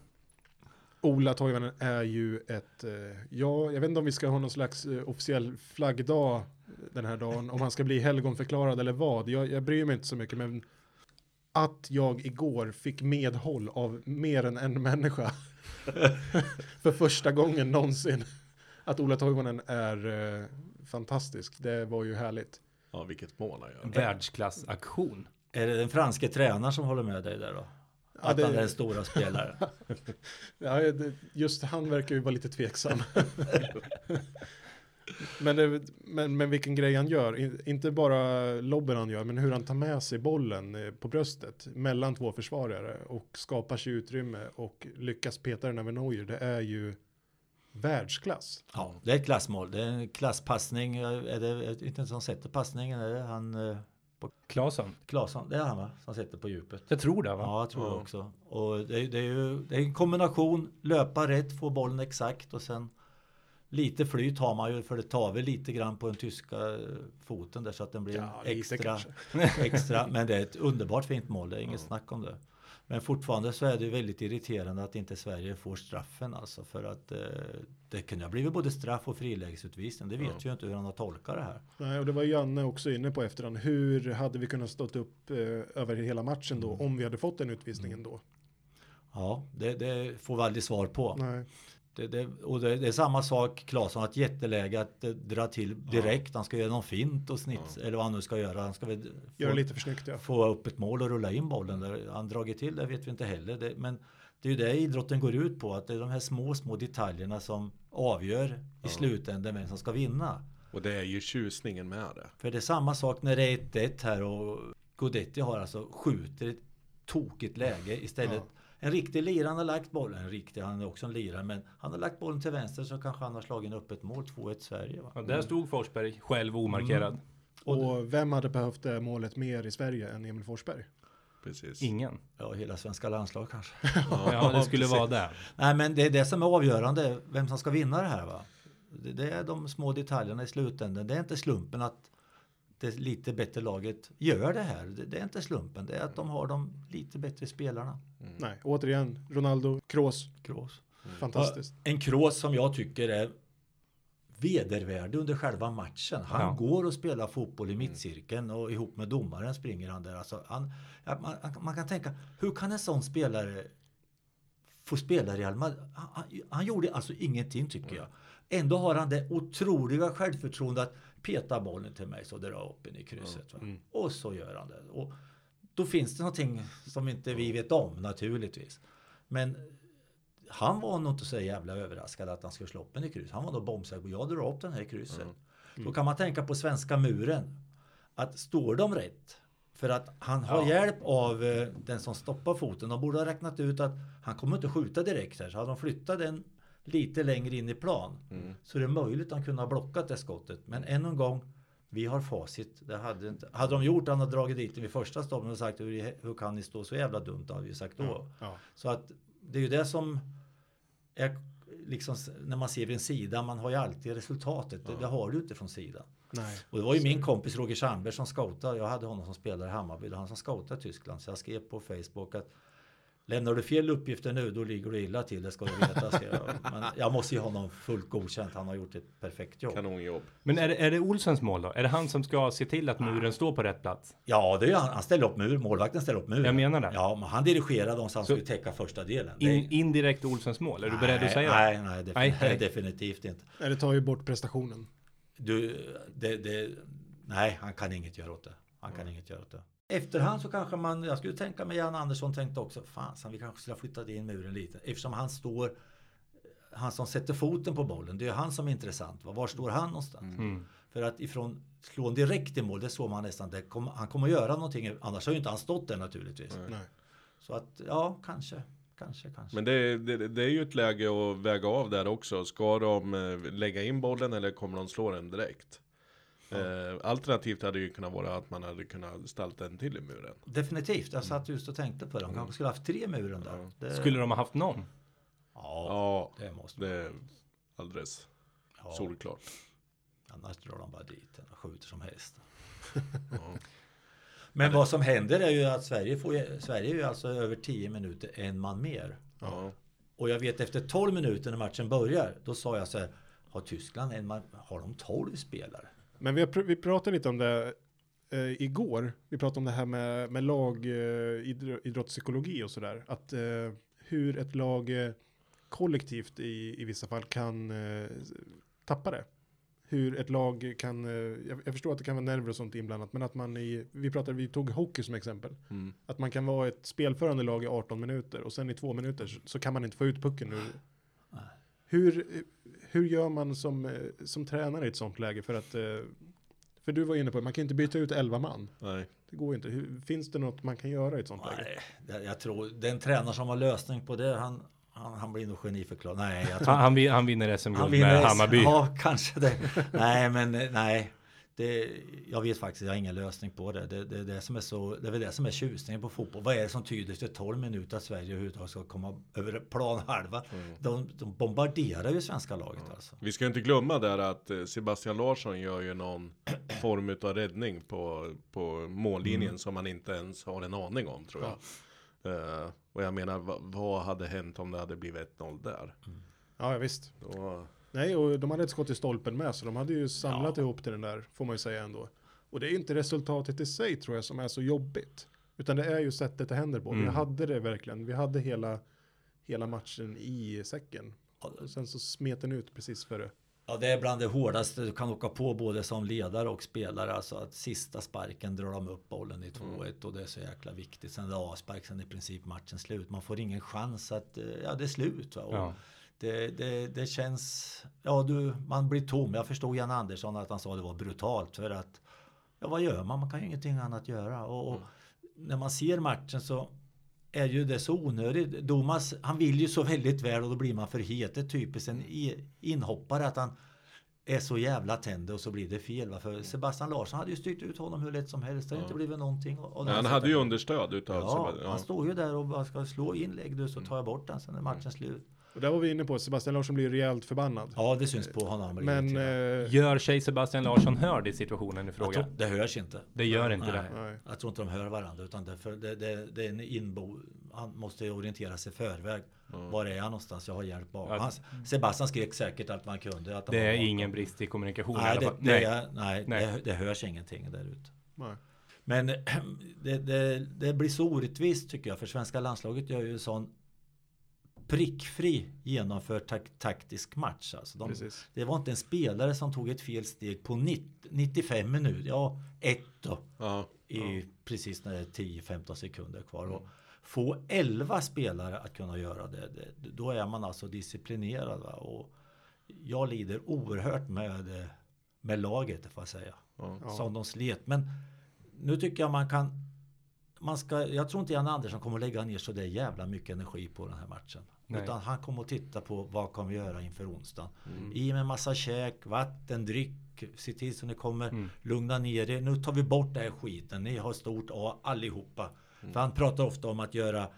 Ola Toivonen är ju ett, eh, ja, jag vet inte om vi ska ha någon slags eh, officiell flaggdag den här dagen, om han ska bli helgonförklarad eller vad. Jag, jag bryr mig inte så mycket, men att jag igår fick medhåll av mer än en människa <laughs> för första gången någonsin. Att Ola Toivonen är eh, fantastisk, det var ju härligt. ja vilket mål han gör. Världsklassaktion. Är det den franske tränaren som håller med dig där då? Ja, Att det- han är den stora spelaren? <laughs> Ja, just han verkar ju vara lite tveksam. <laughs> men, det, men, men vilken grej han gör, In, inte bara lobben han gör, men hur han tar med sig bollen eh, på bröstet mellan två försvarare och skapar sig utrymme och lyckas peta den över Neuer, det är ju världsklass. Ja, det är ett klassmål. Det är en klasspassning. Är det det inte en som sätter passningen? Är det han eh, Claesson. Claesson? Det är han va? Som sätter på djupet. Jag tror det va? Ja, jag tror det Ja. också. Och det, är- det är ju det är en kombination. Löpa rätt, få bollen exakt och sen lite flyt har man ju för det tar väl lite grann på den tyska eh, foten där så att den blir Ja, extra, <laughs> extra. <laughs> Men det är ett underbart fint mål. Det är inget snack om det. Men fortfarande så är det ju väldigt irriterande att inte Sverige får straffen alltså för att eh, det kunde ha blivit både straff och frilägesutvisning. Det vet ju inte hur han har tolkat det här. Nej, och det var Janne också inne på efterhand. Hur hade vi kunnat stått upp eh, över hela matchen då, om vi hade fått den utvisningen då? Ja, det, det får vi aldrig svar på. Nej. Det, det, och det, det är samma sak, Claesson har ett jätteläge att eh, dra till direkt. Han ska göra någon fint och snitt, eller vad han nu ska göra. Han ska väl få, lite för snyggt ja. få upp ett mål och rulla in bollen. Där. Han dragit till det vet vi inte heller. Men det är ju det idrotten går ut på, att det är de här små, små detaljerna som avgör i slutändan vem som ska vinna. Och det är ju tjusningen med det. För det är samma sak när det är 1-1 här och Gudetti har alltså skjuter ett tokigt läge istället. En riktig lirare han har lagt bollen, en riktig, han är också en lirare, men han har lagt bollen till vänster så kanske han har slagit upp ett mål, 2-1 Sverige. Va? Ja, där stod Forsberg själv omarkerad. Och vem hade behövt det målet mer i Sverige än Emil Forsberg? Precis. Ingen. Ja, hela svenska landslag kanske. <laughs> Ja, det skulle vara det. Nej, men det är det som är avgörande, vem som ska vinna det här. Va? Det, det är de små detaljerna i slutändan. Det är inte slumpen att det lite bättre laget gör det här. Det, det är inte slumpen, det är att de har de lite bättre spelarna. Nej, återigen, Ronaldo, Kroos, Kroos. fantastiskt. En Kroos som jag tycker är vedervärdig under själva matchen. Han Ja. går och spelar fotboll i mittcirkeln och ihop med domaren springer han där. Alltså han, ja, man, man kan tänka, hur kan en sån spelare få spela i Real Madrid? Han, han, han gjorde alltså ingenting tycker jag. Ändå har han det otroliga självförtroendet att peta bollen till mig så drar upp in i krysset. Va? Och så gör han det. Och då finns det någonting som inte vi vet om naturligtvis. Men han var nog inte så jävla överraskad att han skulle slå upp en i kryss. Han var nog bombsäker på jag drar upp den här krysset. Då kan man tänka på svenska muren. Att står de rätt? För att han har hjälp av eh, den som stoppar foten. De borde ha räknat ut att han kommer inte skjuta direkt här. Så hade de flyttat den lite längre in i plan. Så är det möjligt att han kunde ha blockat det skottet. Men än en gång. Vi har facit. Det hade, inte, hade de gjort, han hade dragit dit den vid första stoppen och sagt hur, hur kan ni stå så jävla dumt? Hade vi sagt då. Ja. Så att det är ju det som är liksom när man ser vid en sida, man har ju alltid resultatet. Det, det har du inte från sidan. Nej. Och det var ju min kompis Roger Sandberg som scoutade. Jag hade honom som spelare i Hammarby. Det var han som scoutade i Tyskland. Så jag skrev på Facebook att Lämnar du fel uppgifter nu då ligger du illa till, det ska du veta. jag. Men jag måste ge honom fullt godkänt. Han har gjort ett perfekt jobb. Kanonjobb. Men är det, är det Olsens mål då? Är det han som ska se till att muren står på rätt plats? Ja, det är han. Han ställer upp mur. Målvakten ställer upp mur. Jag menar det. Ja, men han dirigerade dem så han Så- skulle täcka första delen. In, indirekt Olsens mål? Är du beredd att säga det? nej, nej, defin- Nej, nej. definitivt inte. Nej, det tar ju bort prestationen. Du, det, det, nej, han kan inget göra åt det. Han kan inget göra åt det. Efterhand så kanske man, jag skulle tänka mig Jan Andersson tänkte också, fan så vi kanske skulle ha flyttat in muren lite. Eftersom han står, han som sätter foten på bollen, det är han som är intressant. Va? Var står han någonstans? Mm. För att ifrån slå direkt i mål, det såg man nästan, det kom, han kommer att göra någonting, annars har ju inte han stått där naturligtvis. Nej. Så att, ja, kanske, kanske, kanske. Men det, det, det är ju ett läge att väga av där också. Ska de eh, lägga in bollen eller kommer de slå den direkt? Eh, alternativt hade ju kunnat vara att man hade kunnat stalta en till i muren. Definitivt, jag satt just och tänkte på det. De kanske skulle haft tre muren där. Det, Skulle de ha haft någon? Ja, Ja, det måste det är alldeles ja. solklart. Annars drar de bara dit den och skjuter som häst. <laughs> Men vad som händer är ju att Sverige får Sverige är ju alltså över 10 minuter en man mer. Ja. Och jag vet efter 12 minuter när matchen börjar, då sa jag så här, har Tyskland en man, har de 12 spelare? Men vi, har, vi pratade lite om det eh, igår. Vi pratade om det här med, med lag, eh, idro, idrottspsykologi och sådär. Att eh, hur ett lag eh, kollektivt i, i vissa fall kan eh, tappa det. Hur ett lag kan, eh, jag, jag förstår att det kan vara nerver och sånt inblandat, men att man i, vi pratade, vi tog hockey som exempel. Mm. Att man kan vara ett spelförande lag i 18 minuter och sen i två minuter så, så kan man inte få ut pucken ur. Hur, hur gör man som, eh, som tränare i ett sånt läge för att, eh, för du var inne på det, man kan inte byta ut 11 man. Nej. Det går inte. Hur, finns det något man kan göra i ett sånt läge? Nej, det- jag tror den tränare som har lösning på det, han, han, han blir nog geniförklarad. Nej, jag tror Han, han, vin- han vinner SM-guld Han med vinner Hammarby. Ja, kanske det. Nej, men eh, nej. Det, jag vet faktiskt, jag har ingen lösning på det. Det, det, det, som är så, det är väl det som är tjusningen på fotboll. Vad är det som tyder efter 12 minuter att Sverige överhuvudtaget ska komma över planhalva? De, de bombarderar ju svenska laget alltså. Vi ska inte glömma där att eh, Sebastian Larsson gör ju någon <clears throat> form av räddning på, på mållinjen Mm. som man inte ens har en aning om tror jag. Eh, och jag menar, va, vad hade hänt om det hade blivit 1-0 där? Ja, ja, visst. Då, Nej, och de hade ett skott i stolpen med, så de hade ju samlat ihop till den där, får man ju säga ändå. Och det är inte resultatet i sig tror jag som är så jobbigt. Utan det är ju sättet det händer på. Vi Mm. hade det verkligen. Vi hade hela, hela matchen i säcken. Och sen så smet den ut precis före. Ja, det är bland det hårdaste du kan åka på både som ledare och spelare. Alltså att sista sparken drar de upp bollen i 2-1 och det är så jäkla viktigt. Sen är det avspark, sen är i princip matchen slut. Man får ingen chans att, eh, ja det är slut. Va? Och Ja. Det, det, det känns, ja du, man blir tom. Jag förstod Jan Andersson att han sa det var brutalt för att, ja vad gör man? Man kan ju ingenting annat göra. Och, och när man ser matchen så är ju det så onödigt. Domas, han vill ju så väldigt väl och då blir man för het. Det är typiskt en inhoppare att han är så jävla tänd och så blir det fel. Va? För Sebastian Larsson hade ju styrt ut honom hur lätt som helst. Det hade inte blivit någonting. Han hade ju understöd utav Ja, Sebastian. han Ja. står ju där och bara ska slå inlägg du så tar jag bort den sen är matchen slut. Och där var vi inne på, Sebastian Larsson blir rejält förbannad. Ja, det syns på honom. Men, eh, Gör sig Sebastian Larsson hörd i situationen i fråga? tror, det hörs inte. Det gör inte Nej. det. nej. Jag tror inte de hör varandra utan det, för det, det, det är en inbo. Han måste orientera sig i förväg. Var är jag någonstans? Jag har hjälp bakom. Ja. Han, Sebastian skrek säkert allt man kunde. Att de Det är bakom. ingen brist i kommunikation i Nej, alla det, fall. det, Nej. är, nej, Nej. Det, det hörs ingenting där ute. Men <clears throat> det, det, det blir så orättvist tycker jag. För svenska landslaget gör ju en sån prickfri genomförd tak, taktisk match. Alltså de, det var inte en spelare som tog ett fel steg på 90, 95 minuter. Ja, ett då. Ja. I precis när det är 10-15 sekunder kvar. Och få 11 spelare att kunna göra det, det då är man alltså disciplinerad. Va? Och jag lider oerhört med, med laget, får jag säga. Ja. Som de slet. Men nu tycker jag man kan man ska, jag tror inte Jan Andersson kommer att lägga ner så där jävla mycket energi på den här matchen. Nej. Utan han kommer att titta på vad kan vi göra inför onsdagen. I med massa käk, vatten, dryck. Se till så ni kommer lugna ner er. Nu tar vi bort den här skiten. Ni har stort A allihopa. För han pratar ofta om att göra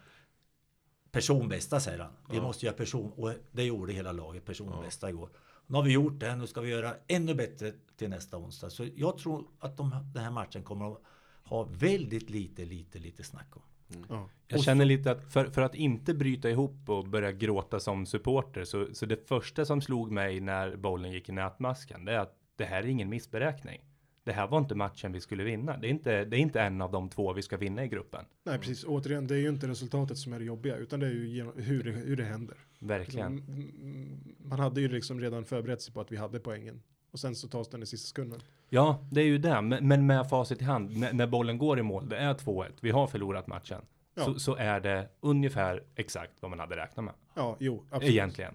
personbästa säger han. Vi måste göra person och det gjorde hela laget personbästa igår. Nu har vi gjort det, nu ska vi göra ännu bättre till nästa onsdag. Så jag tror att de, den här matchen kommer att ha väldigt lite, lite, lite snack om. Ja. Jag känner lite att för, för att inte bryta ihop och börja gråta som supporter så, så det första som slog mig när bollen gick i nätmasken det är att det här är ingen missberäkning. Det här var inte matchen vi skulle vinna. Det är inte, det är inte en av de två vi ska vinna i gruppen. nej, precis. Återigen, det är ju inte resultatet som är det jobbiga, utan det är ju genom, hur, det, hur det händer. Verkligen. Mm, Man hade ju liksom redan förberett sig på att vi hade poängen. Och sen så tas den i sista sekunden. Ja, det är ju det. Men men med facit i hand, när, när bollen går i mål, det är 2-1, vi har förlorat matchen. Ja. Så, så är det ungefär exakt vad man hade räknat med. Ja, jo, absolut. Egentligen.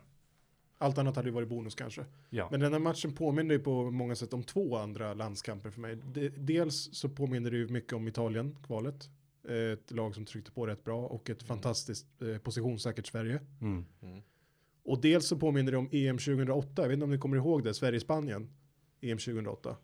Allt annat hade ju varit bonus kanske. Ja. Men den här matchen påminner ju på många sätt om två andra landskamper för mig. De, dels så påminner det ju mycket om Italien, kvalet. Ett lag som tryckte på rätt bra och ett fantastiskt eh, positionssäkert Sverige. Mm. Och dels så påminner det om EM 2008, jag vet inte om ni kommer ihåg det, Sverige-Spanien, EM 2008.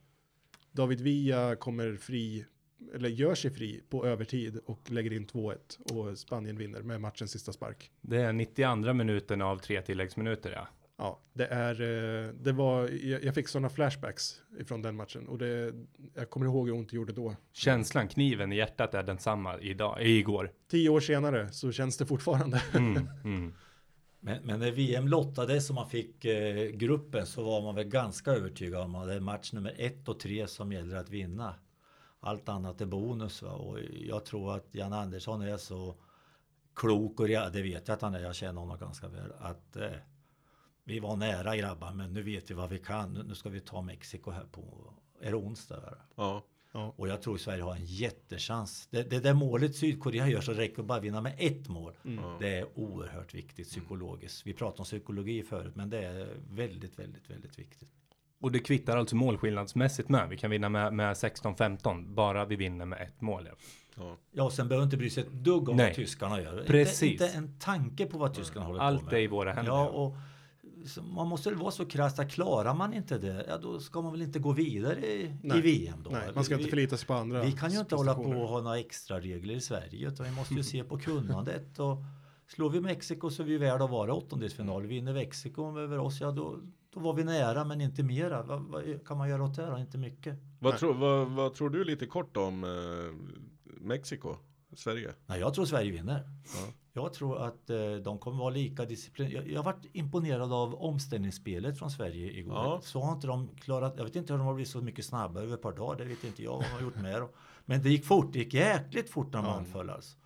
David Villa kommer fri, eller gör sig fri på övertid och lägger in 2-1 och Spanien vinner med matchens sista spark. Det är 92 minuten av tre tilläggsminuter, ja. Ja, det är, eh, det var, jag jag fick sådana flashbacks ifrån den matchen och det, jag kommer ihåg hur ont det gjorde då. Känslan, kniven i hjärtat är densamma idag, igår. Tio år senare så känns det fortfarande. Mm, <laughs> mm. Men, men när VM lottades och man fick eh, gruppen så var man väl ganska övertygad om att det är match nummer ett och tre som gäller att vinna. Allt annat är bonus. Va? Och jag tror att Jan Andersson är så klok och det vet jag att han är. Jag känner honom ganska väl. Att eh, vi var nära grabbar men nu vet vi vad vi kan. Nu, nu ska vi ta Mexiko här på, är det onsdag? Va? Ja. Och jag tror Sverige har en jättechans. Det, det där målet Sydkorea gör så räcker det bara att vinna med ett mål. Det är oerhört viktigt psykologiskt. Vi pratade om psykologi förut, men det är väldigt, väldigt, väldigt viktigt. Och det kvittar alltså målskillnadsmässigt med. Vi kan vinna med, med 16-15, bara vi vinner med ett mål. Ja. ja. Ja, och sen behöver inte bry sig ett dugg om Nej. vad tyskarna gör. Precis. Inte, inte en tanke på vad tyskarna håller Allt på med. är i våra händer. Ja, och man måste väl vara så krass att klarar man inte det, ja då ska man väl inte gå vidare i, Nej. i VM då. Nej, man ska inte Vi- förlita sig på andra. Vi kan ju inte hålla på och ha några extra regler i Sverige utan vi måste ju se på kunnandet. <laughs> Och slår vi Mexiko så är vi värda att vara åttondelsfinal. Vinner Mexiko över oss, ja då, då var vi nära men inte mera. Vad, vad kan man göra åt det då? Inte mycket. Vad, tror- vad, vad tror du lite kort om eh, Mexiko? Sverige? Nej, jag tror Sverige vinner. Ja. Jag tror att eh, de kommer vara lika disciplinerade. Jag, jag varit imponerad av omställningsspelet från Sverige igår. Ja. Så har inte de klarat. Jag vet inte hur de har blivit så mycket snabbare över ett par dagar. Det vet inte jag vad de har gjort med dem. Men det gick fort. Det gick jäkligt fort när de Ja. anföll alltså.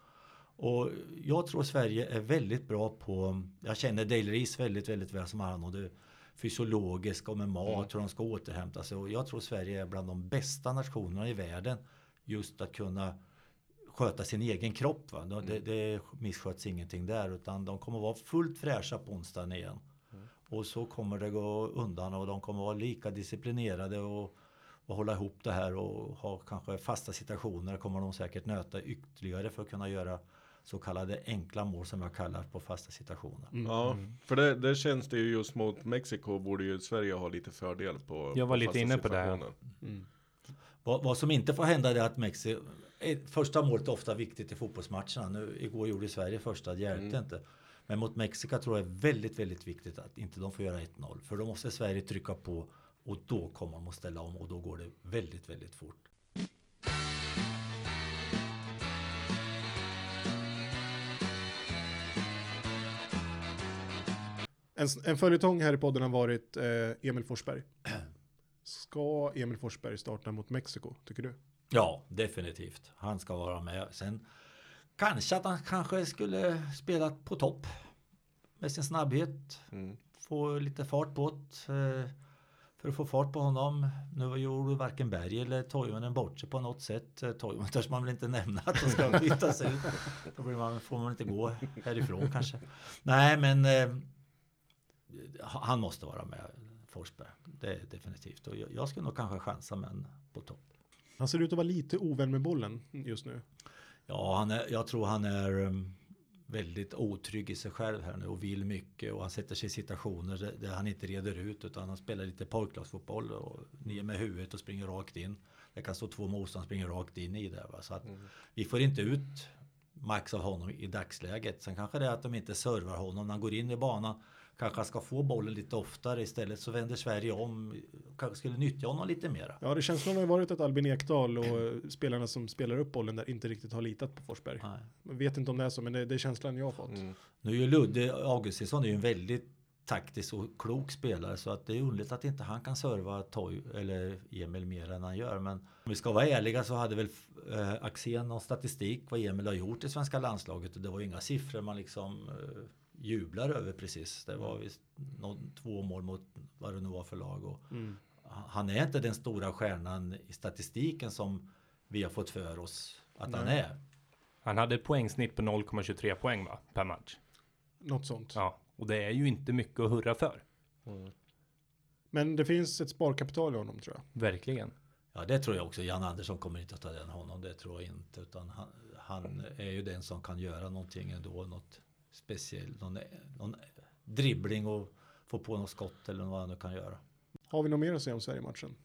Och jag tror Sverige är väldigt bra på. Jag känner Dale Reese väldigt, väldigt väl som han och det fysiologiska och med mat, hur de ska återhämta sig. Och jag tror Sverige är bland de bästa nationerna i världen just att kunna sköta sin egen kropp. Va? Det, det, det missköts ingenting där utan de kommer vara fullt fräscha på onsdagen igen. Och så kommer det gå undan och de kommer vara lika disciplinerade och, och hålla ihop det här och ha kanske fasta situationer kommer de säkert nöta ytterligare för att kunna göra så kallade enkla mål som jag kallar på fasta situationer. Ja, för det, det känns det ju just mot Mexiko borde ju Sverige ha lite fördel på. Jag var på lite inne på det. situationer. Vad, vad som inte får hända är att Mexiko... Första målet är ofta viktigt i fotbollsmatcherna. Nu, igår gjorde Sverige första, det hjälpte inte. Men mot Mexiko tror jag är väldigt, väldigt viktigt att inte de får göra 1-0. För då måste Sverige trycka på och då kommer de att ställa om och då går det väldigt, väldigt fort. En, en följetong här i podden har varit eh, Emil Forsberg. <clears throat> Ska Emil Forsberg starta mot Mexiko, tycker du? Ja, definitivt. Han ska vara med. Sen kanske att han kanske skulle spela på topp med sin snabbhet. Mm. Få lite fart på det. eh, För att få fart på honom. Nu gjorde varken Berg eller Toivonen bort sig på något sätt. Eh, Toivonen törs man väl inte nämna att de ska <laughs> bytas ut. Då blir man, får man inte gå härifrån kanske. Nej, men eh, han måste vara med, Forsberg. Det är definitivt. Och jag, jag skulle nog kanske chansa, men på topp. Han ser ut att vara lite ovän med bollen just nu. Ja, han är, jag tror han är um, väldigt otrygg i sig själv här nu och vill mycket och han sätter sig i situationer där, han inte reder ut utan han spelar lite pojklagsfotboll och ner med huvudet och springer rakt in. Det kan stå två motståndare springer rakt in i det. Va? Så att vi får inte ut max av honom i dagsläget. Sen kanske det är att de inte servar honom när han går in i banan. Kanske han ska få bollen lite oftare istället så vänder Sverige om. Kanske skulle nyttja honom lite mera. Ja, det känns som det har varit att Albin Ekdal och spelarna som spelar upp bollen där inte riktigt har litat på Forsberg. Nej. Jag vet inte om det är så, men det, det är känslan jag har fått. Mm. Nu är ju Ludde Augustinsson är ju en väldigt taktisk och klok spelare så att det är underligt att inte han kan serva Toy eller Emil mer än han gör. Men om vi ska vara ärliga så hade väl eh, Axén någon statistik vad Emil har gjort i svenska landslaget och det var ju inga siffror man liksom eh, jublar över precis. Det var visst någon, två mål mot vad det nu var för lag och Mm. han är inte den stora stjärnan i statistiken som vi har fått för oss att han Nej. är. Han hade ett poängsnitt på 0,23 poäng va? Per match. Något sånt. Ja, och det är ju inte mycket att hurra för. Men det finns ett sparkapital i honom tror jag. Verkligen. Ja, det tror jag också. Jan Andersson kommer inte att ta den honom. Det tror jag inte. Utan han, han är ju den som kan göra någonting ändå. Något speciellt. Någon, någon dribbling och få på något skott eller vad han nu kan göra. Har vi något mer att säga om Sverige-matchen?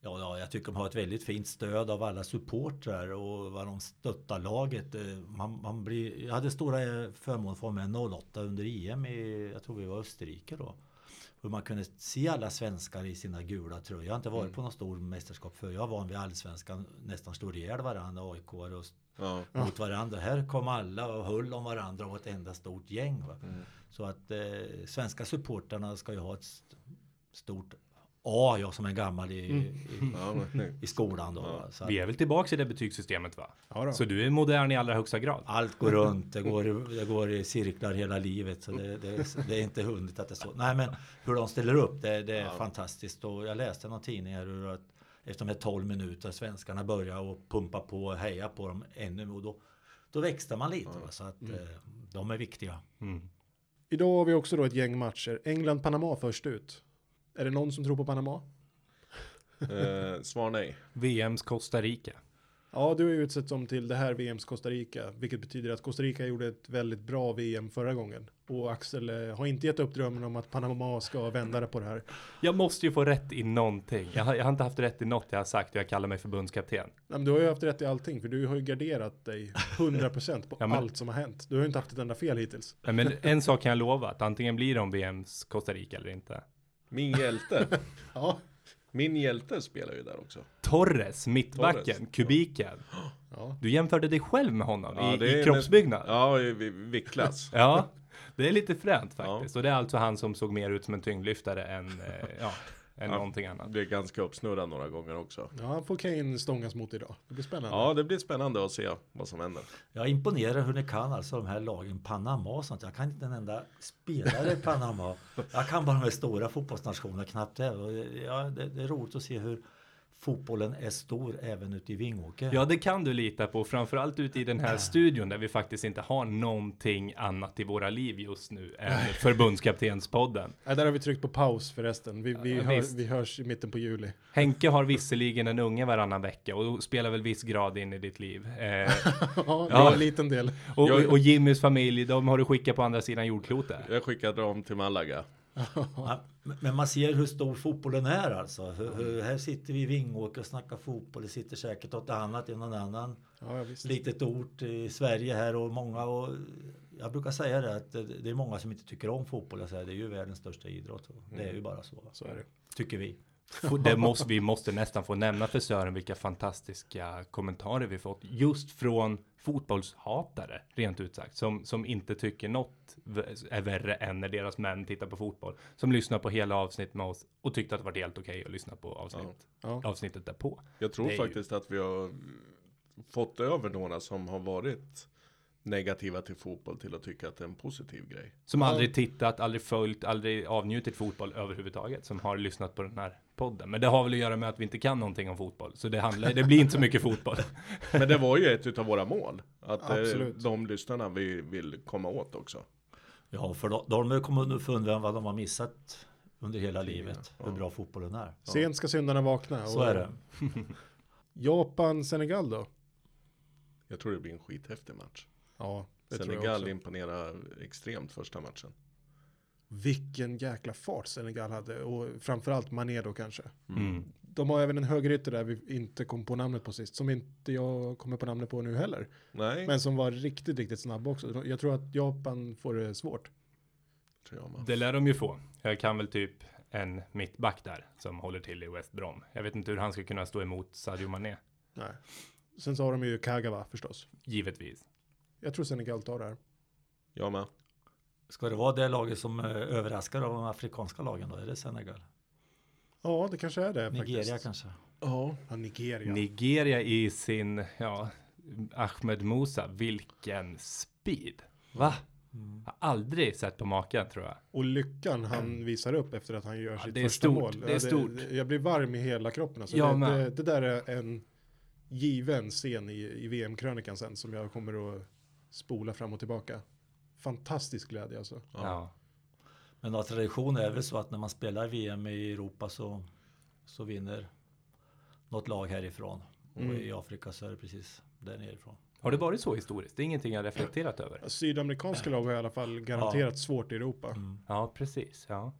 Ja, ja, jag tycker de har ett väldigt fint stöd av alla supportrar och vad de stöttar laget. Eh, Man, man blir, jag hade stora eh, förmånen att få med 08 under EM i, jag tror vi var Österrike då. Hur man kunde se alla svenskar i sina gula tröjor. Jag har inte varit på någon stor mästerskap för Jag var van vid allsvenskan, nästan slog ihjäl varandra, AIK och Ja. mot varandra. Här kom alla och höll om varandra och var ett enda stort gäng. Va? Så att eh, svenska supporterna ska ju ha ett st- stort A, jag som är gammal i, i, <laughs> Ja, men- i skolan då. va. Så att Vi är väl tillbaka i det betygssystemet va? Ja då. Så du är modern i allra högsta grad. allt går <laughs> runt, det går, det går i cirklar hela livet. Så det, det, det är inte hundigt att det är så. Nej men hur de ställer upp, det, det är fantastiskt. Och jag läste någon tidning här hur att efter de här 12 minuter svenskarna börjar och pumpa på och heja på dem ännu. Och då, då växte man lite. Va? Så att eh, de är viktiga. Mm. Idag har vi också då ett gäng matcher. England-Panama först ut. Är det någon som tror på Panama? Eh, svar nej. VMs Costa Rica. Ja, du är ju utsett som till det här VMs Costa Rica, vilket betyder att Costa Rica gjorde ett väldigt bra VM förra gången. Och Axel eh, har inte gett upp drömmen om att Panama ska vända det på det här. Jag måste ju få rätt i någonting. Jag har, jag har inte haft rätt i något jag har sagt och jag kallar mig förbundskapten. Nej, men du har ju haft rätt i allting, för du har ju garderat dig 100% på <laughs> Ja, men- allt som har hänt. Du har ju inte haft ett enda fel hittills. Nej, Men en sak kan jag lova, att antingen blir de VMs Costa Rica eller inte. Min hjälte. <laughs> Ja, Min hjälte spelar ju där också. Torres, mittbacken, Torres. kubiken. ja. Du jämförde dig själv med honom Ja, i, i kroppsbyggnad. Ja, i vi- viktklass. <laughs> Ja, det är lite fränt Ja. faktiskt. Och det är alltså han som såg mer ut som en tyngdlyftare än, eh, ja, än Ja. någonting annat. Blir ganska uppsnurrad några gånger också. ja han får Kane stångas mot idag. Det blir spännande. Ja, det blir spännande att se vad som händer. Jag imponerar hur ni kan alltså de här lagen Panama och sånt. Jag kan inte en enda spelare i Panama. Jag kan bara de här stora fotbollsnationerna knappt det. Ja, det, det är roligt att se hur fotbollen är stor även ute i Vingåker. Ja, det kan du lita på. Framförallt ute i den här studion där vi faktiskt inte har någonting annat i våra liv just nu än <laughs> förbundskaptenspodden. Ja, där har vi tryckt på paus förresten. Vi, vi, Ja, hör, vi hörs i mitten på juli. Henke har visserligen en unge varannan vecka och spelar väl viss grad in i ditt liv. Eh, <laughs> ja, Ja. en liten del. och, och Jimmys familj, de har du skickat på andra sidan jordklotet. Jag skickade dem till Malaga. Ja, men man ser hur stor fotbollen är alltså. Hur, hur, här sitter vi i Vingåker och snackar fotboll. Det sitter säkert något annat i någon annan Ja, litet ort i Sverige här och många och jag brukar säga det att det, är många som inte tycker om fotboll. Jag säger det är ju världens största idrott. Det är ju bara så. Så är det. Tycker vi. Det måste, vi måste nästan få nämna för Sören vilka fantastiska kommentarer vi fått just från fotbollshatare, rent ut sagt, som, som inte tycker något är värre än när deras män tittar på fotboll, som lyssnar på hela avsnitt med oss och tyckte att det var helt okej att lyssna på avsnitt, Ja. avsnittet därpå. Jag tror är ju- faktiskt att vi har fått över några som har varit negativa till fotboll till att tycka att det är en positiv grej. Som aldrig tittat, aldrig följt, aldrig avnjutit fotboll överhuvudtaget, som har lyssnat på den här podden. Men det har väl att göra med att vi inte kan någonting om fotboll, så det handlar, det blir inte så mycket fotboll. <laughs> Men det var ju ett utav våra mål. Att eh, Absolut. de lyssnarna vi vill komma åt också. Ja, för då, då har de kommit underfund med vad de har missat under hela livet. Hur ja. bra fotbollen är. Sent ska syndarna vakna. Så är det. Japan-Senegal då? Jag tror det blir en skithäftig match. Ja, det tror jag Senegal också. imponerar extremt första matchen. Vilken jäkla fart Senegal hade och framförallt Mané då kanske. Mm. De har även en högerytter där vi inte kom på namnet på sist, som inte jag kommer på namnet på nu heller. Nej, Men som var riktigt, riktigt snabb också. Jag tror att Japan får det svårt. tror jag med. Det lär de ju få. Jag kan väl typ en mittback där som håller till i West Brom. Jag vet inte hur han ska kunna stå emot Sadio Mané. Nej. Sen så har de ju Kagawa förstås. Givetvis. Jag tror Senegal tar det här. Jag med. Ska det vara det laget som eh, överraskar av de afrikanska lagen då? Är det Senegal? Ja, det kanske är det Nigeria faktiskt. kanske? Ja, ja Nigeria. Nigeria i sin, ja, Ahmed Musa, vilken speed. Va? Har aldrig sett på maken tror jag. Och lyckan han visar upp efter att han gör Ja, sitt det är första stort, mål. det är stort. jag blir varm i hela kroppen. Alltså Jag det, det, det där är en given scen i, i VM-krönikan sen som jag kommer att spola fram och tillbaka. Fantastisk glädje alltså. Ja. Men av tradition är det väl så att när man spelar VM i Europa så, så vinner något lag härifrån. Och Mm. i Afrika så är det precis där nerifrån. Har det varit så historiskt? Det är ingenting jag reflekterat över. Sydamerikanska lag har i alla fall garanterat svårt i Europa. Mm. Ja, precis. Ja.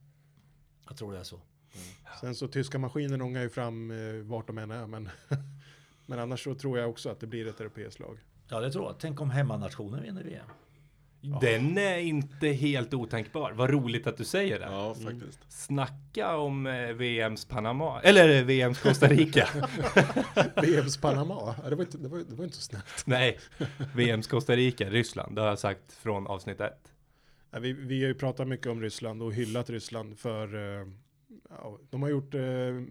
Jag tror det är så. Sen så tyska maskiner ångar ju fram eh, vart de än är. Men, <laughs> men annars så tror jag också att det blir ett europeiskt lag. Ja, det tror jag. Tänk om hemmanationen vinner VM. Den är inte helt otänkbar. Vad roligt att du säger det. Ja, faktiskt. Snacka om eh, VMs Panama, eller eh, VMs Costa Rica. <laughs> VMs Panama, det, var inte, det, var, det var inte så snällt. Nej, VMs Costa Rica, Ryssland. Det har jag sagt från avsnitt ett. Ja, vi, vi har ju pratat mycket om Ryssland och hyllat Ryssland för eh, ja, de har gjort eh,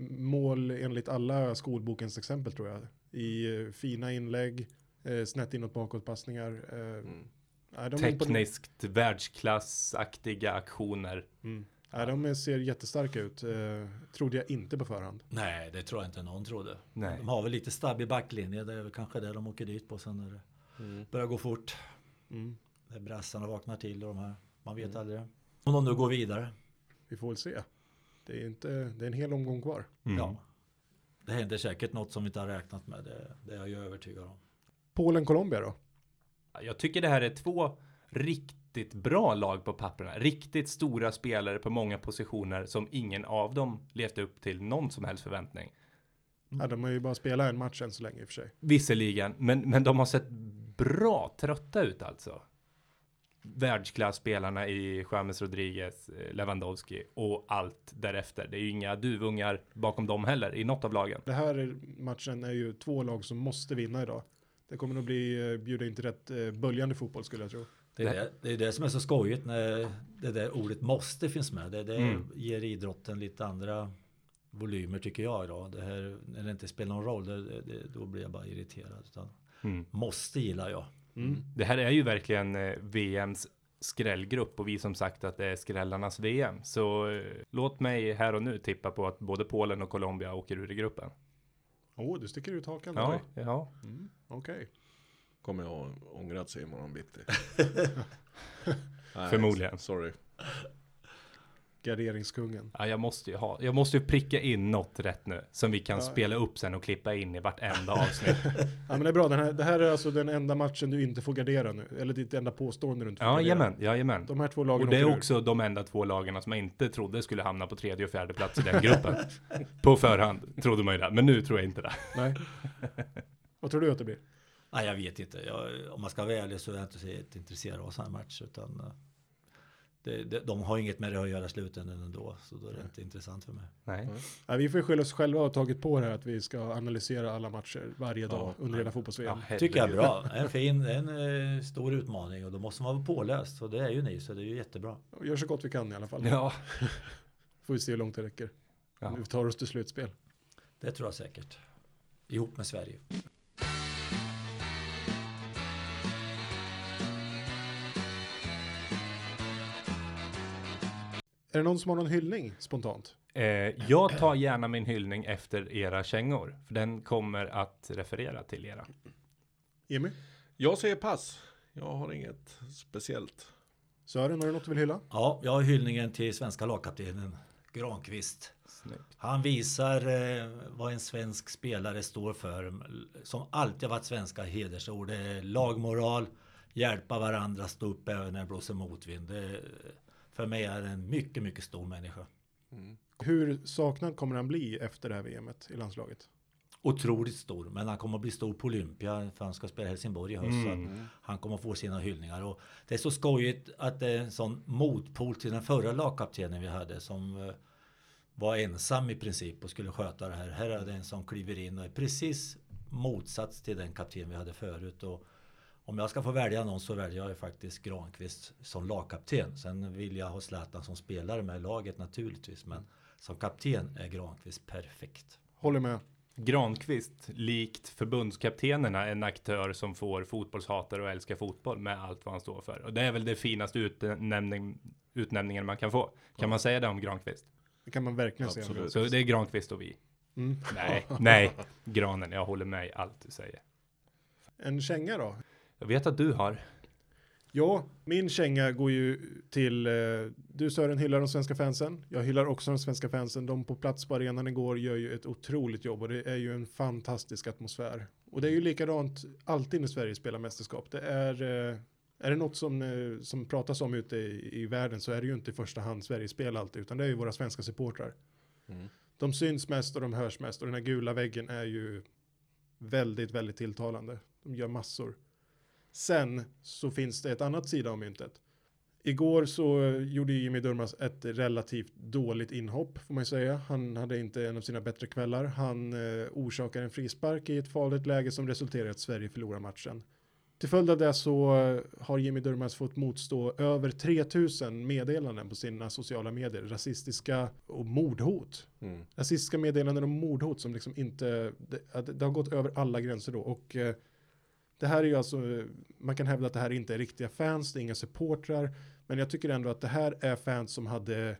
mål enligt alla skolbokens exempel tror jag. I eh, fina inlägg, eh, snett inåt bakåtpassningar. Eh, de imponer- Tekniskt världsklassaktiga aktioner. Mm. Ja, de ser jättestarka ut. Eh, trodde jag inte på förhand. Nej, det tror jag inte någon trodde. Nej. De har väl lite stabbig backlinje. Det är väl kanske det de åker dit på sen när det börjar gå fort. Mm. När brassarna vaknar till och de här. Man vet aldrig. Om de nu går vidare. Vi får väl se. Det är, inte, det är en hel omgång kvar. Mm. Ja. Det händer säkert något som vi inte har räknat med. Det, det är jag ju övertygad om. Polen-Colombia då? Jag tycker det här är två riktigt bra lag på papperna. Riktigt stora spelare på många positioner som ingen av dem levt upp till någon som helst förväntning. Ja, de har ju bara spelat en match än så länge i och för sig. Visserligen, men, men de har sett bra trötta ut alltså. Världsklassspelarna i James Rodriguez, eh, Lewandowski och allt därefter. Det är ju inga duvungar bakom dem heller i något av lagen. Det här är- matchen är ju två lag som måste vinna idag. Det kommer nog bli eh, bjuda in till rätt eh, böljande fotboll skulle jag tro. Det är det, det är det som är så skojigt när det där ordet måste finns med. Det, det Mm. ger idrotten lite andra volymer tycker jag idag. Det här, när det inte spelar någon roll, det, det, då blir jag bara irriterad. Utan Mm. måste gillar jag. Det här är ju verkligen eh, VMs skrällgrupp och vi som sagt att det är skrällarnas VM. Så låt mig här och nu tippa på att både Polen och Colombia åker ur i gruppen. Åh, oh, du sticker ut hakan Ja, där. ja. Mm, Okej. Kommer jag ångrat sig imorgon bitti. <laughs> <laughs> Nej, Förmodligen. Sorry. Garderingskungen. ja, jag måste ju ha. Jag måste ju pricka in något rätt nu som vi kan Ja. spela upp sen och klippa in i vartenda avsnitt. <laughs> Ja, men det är bra. Den här, det här är alltså den enda matchen du inte får gardera nu. Eller ditt enda påstående du inte får Ja, gardera. jajamän, jajamän. De här två lagen Och det är åker ur. också de enda två lagen som jag inte trodde skulle hamna på tredje och fjärde plats i den gruppen. på förhand trodde man ju det, men nu tror jag inte det. Nej. Vad tror du att det blir? Nej, jag vet inte. Jag, om man ska vara ärlig så är jag inte så intresserad av sådana match. Utan eh, det, det, de har inget med det att göra i slutändan ändå. Så då är det inte intressant för mig. Nej. Ja, vi får ju skylla oss själva och tagit på det här att vi ska analysera alla matcher varje dag Ja. under hela fotbolls-VM. Ja, Tycker jag är bra. <laughs> En fin, en eh, stor utmaning och då måste man vara påläst. Och det är ju ni, så det är ju jättebra. Och Gör så gott vi kan i alla fall. Ja. <laughs> Får vi se hur långt det räcker. Ja. Vi tar oss till slutspel. Det tror jag säkert. Ihop med Sverige. Är det någon som har någon hyllning spontant? Eh, jag tar gärna min hyllning efter era kängor, för den kommer att referera till era. Emil? Jag säger pass. Jag har inget speciellt. Sören, har du något du vill hylla? Ja, jag har hyllningen till svenska lagkaptenen Granqvist. Snyggt. Han visar eh, vad en svensk spelare står för. Som alltid har varit svenska hedersord. Det är lagmoral, hjälpa varandra, stå upp även när det blåser motvind. Det, för mig är en mycket, mycket stor människa. Hur saknad kommer han bli efter det här VMet i landslaget? Otroligt stor, men han kommer att bli stor på Olympia för han ska spela Helsingborg i höst. Att han kommer att få sina hyllningar. Och det är så skojigt att det är en sån motpol till den förra lagkaptenen vi hade som eh, var ensam i princip och skulle sköta det här. Här är det en som kliver in och är precis motsats till den kapten vi hade förut. Och om jag ska få välja någon så väljer jag faktiskt Granqvist som lagkapten. Sen vill jag ha Zlatan som spelare med laget naturligtvis. Men som kapten är Granqvist perfekt. Håller med. Granqvist, likt förbundskaptenerna, en aktör som får fotbollshatare att älska fotboll med allt vad han står för. Och det är väl det finaste utnämning, utnämningen man kan få. Kan man säga det om Granqvist? Det kan man verkligen Absolut. säga. Så det är Granqvist och vi. Mm. Nej, nej, Granen, jag håller med i allt du säger. En känga då? Jag vet att du har. Ja, min känga går ju till, eh, du Sören hyllar de svenska fansen. Jag hyllar också de svenska fansen. De på plats på arenan igår gör ju ett otroligt jobb och det är ju en fantastisk atmosfär. Och det är ju likadant alltid när Sverige spelar mästerskap. Det är, eh, är det något som, eh, som pratas om ute i, i världen så är det ju inte i första hand Sverige spel alltid, utan det är ju våra svenska supportrar. Mm. De syns mest och de hörs mest och den här gula väggen är ju väldigt, väldigt tilltalande. De gör massor. Sen så finns det ett annat sida av myntet. Igår så gjorde Jimmy Durmaz ett relativt dåligt inhopp får man ju säga. Han hade inte en av sina bättre kvällar. Han eh, orsakar en frispark i ett farligt läge som resulterar i att Sverige förlorar matchen. Till följd av det så eh, har Jimmy Durmaz fått motstå över 3000 meddelanden på sina sociala medier. Rasistiska och mordhot. Mm. Rasistiska meddelanden och mordhot som liksom inte, det, det har gått över alla gränser då. Och eh, det här är ju alltså, man kan hävda att det här inte är riktiga fans, det är inga supportrar. Men jag tycker ändå att det här är fans som hade,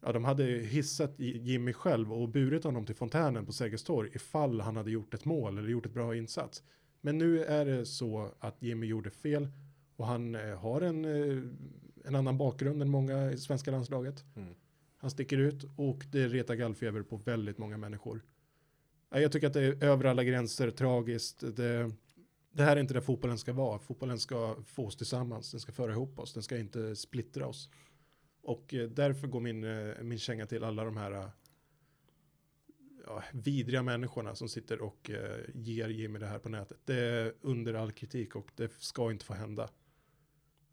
ja de hade hissat Jimmy själv och burit honom till fontänen på Sergels torg ifall han hade gjort ett mål eller gjort ett bra insats. Men nu är det så att Jimmy gjorde fel och han eh, har en, eh, en annan bakgrund än många i svenska landslaget. Mm. Han sticker ut och det retar gallfeber på väldigt många människor. Ja, Jag tycker att det är över alla gränser, tragiskt. Det, det här är inte där fotbollen ska vara. Fotbollen ska få oss tillsammans, den ska föra ihop oss, den ska inte splittra oss. Och eh, därför går min, eh, min känga till alla de här eh, ja, vidriga människorna som sitter och ger Jimmy det här på nätet. Det är under all kritik och det ska inte få hända.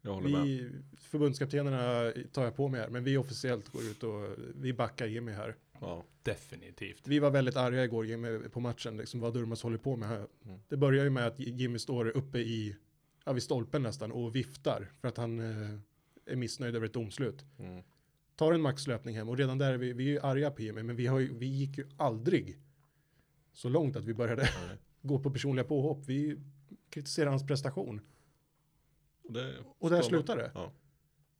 Jag håller med. Vi, förbundskaptenerna tar jag på mig här, men vi officiellt går ut och vi backar Jimmy här. Ja. Definitivt. Vi var väldigt arga igår Jimmy, på matchen, liksom vad Durmaz håller på med här. Mm. Det börjar ju med att Jimmy står uppe i, ja, vid stolpen nästan och viftar för att han eh, är missnöjd över ett domslut. Mm. Tar en maxlöpning hem och redan där är vi, vi är ju arga på Jimmy, men vi, har ju, vi gick ju aldrig så långt att vi började Nej. <laughs> gå på personliga påhopp. Vi kritiserar hans prestation. Och, det Och där slutar det. Ja.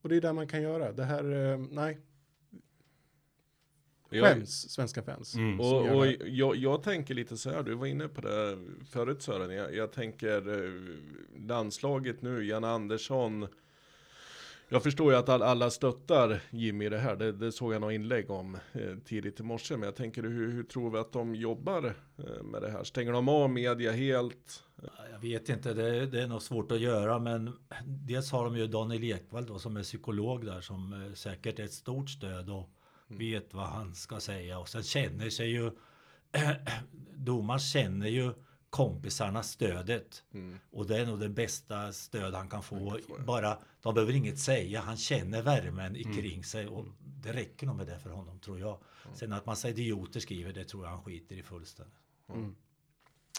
Och det är där man kan göra. Det här, eh, nej, skäms svenska fans. Mm. och och jag, jag tänker lite så här, du var inne på det förut Sören. Jag, jag tänker eh, landslaget nu, Jan Andersson. Jag förstår ju att all, alla stöttar Jimmy i det här. Det, det såg jag några inlägg om eh, tidigt i morse. Men jag tänker hur, hur tror vi att de jobbar eh, med det här? Stänger de av media helt? Jag vet inte, det, det är nog svårt att göra men dels har de ju Daniel Ekvall då som är psykolog där som eh, säkert är ett stort stöd och vet vad han ska säga och sen känner sig ju <clears throat> domaren känner ju kompisarnas stödet Mm. och det är nog det bästa stöd han kan få. Kan få, ja. Bara, de behöver inget säga, han känner värmen Mm. kring sig och det räcker nog med det för honom tror jag. Sen att massa idioter skriver det tror jag han skiter i fullständigt.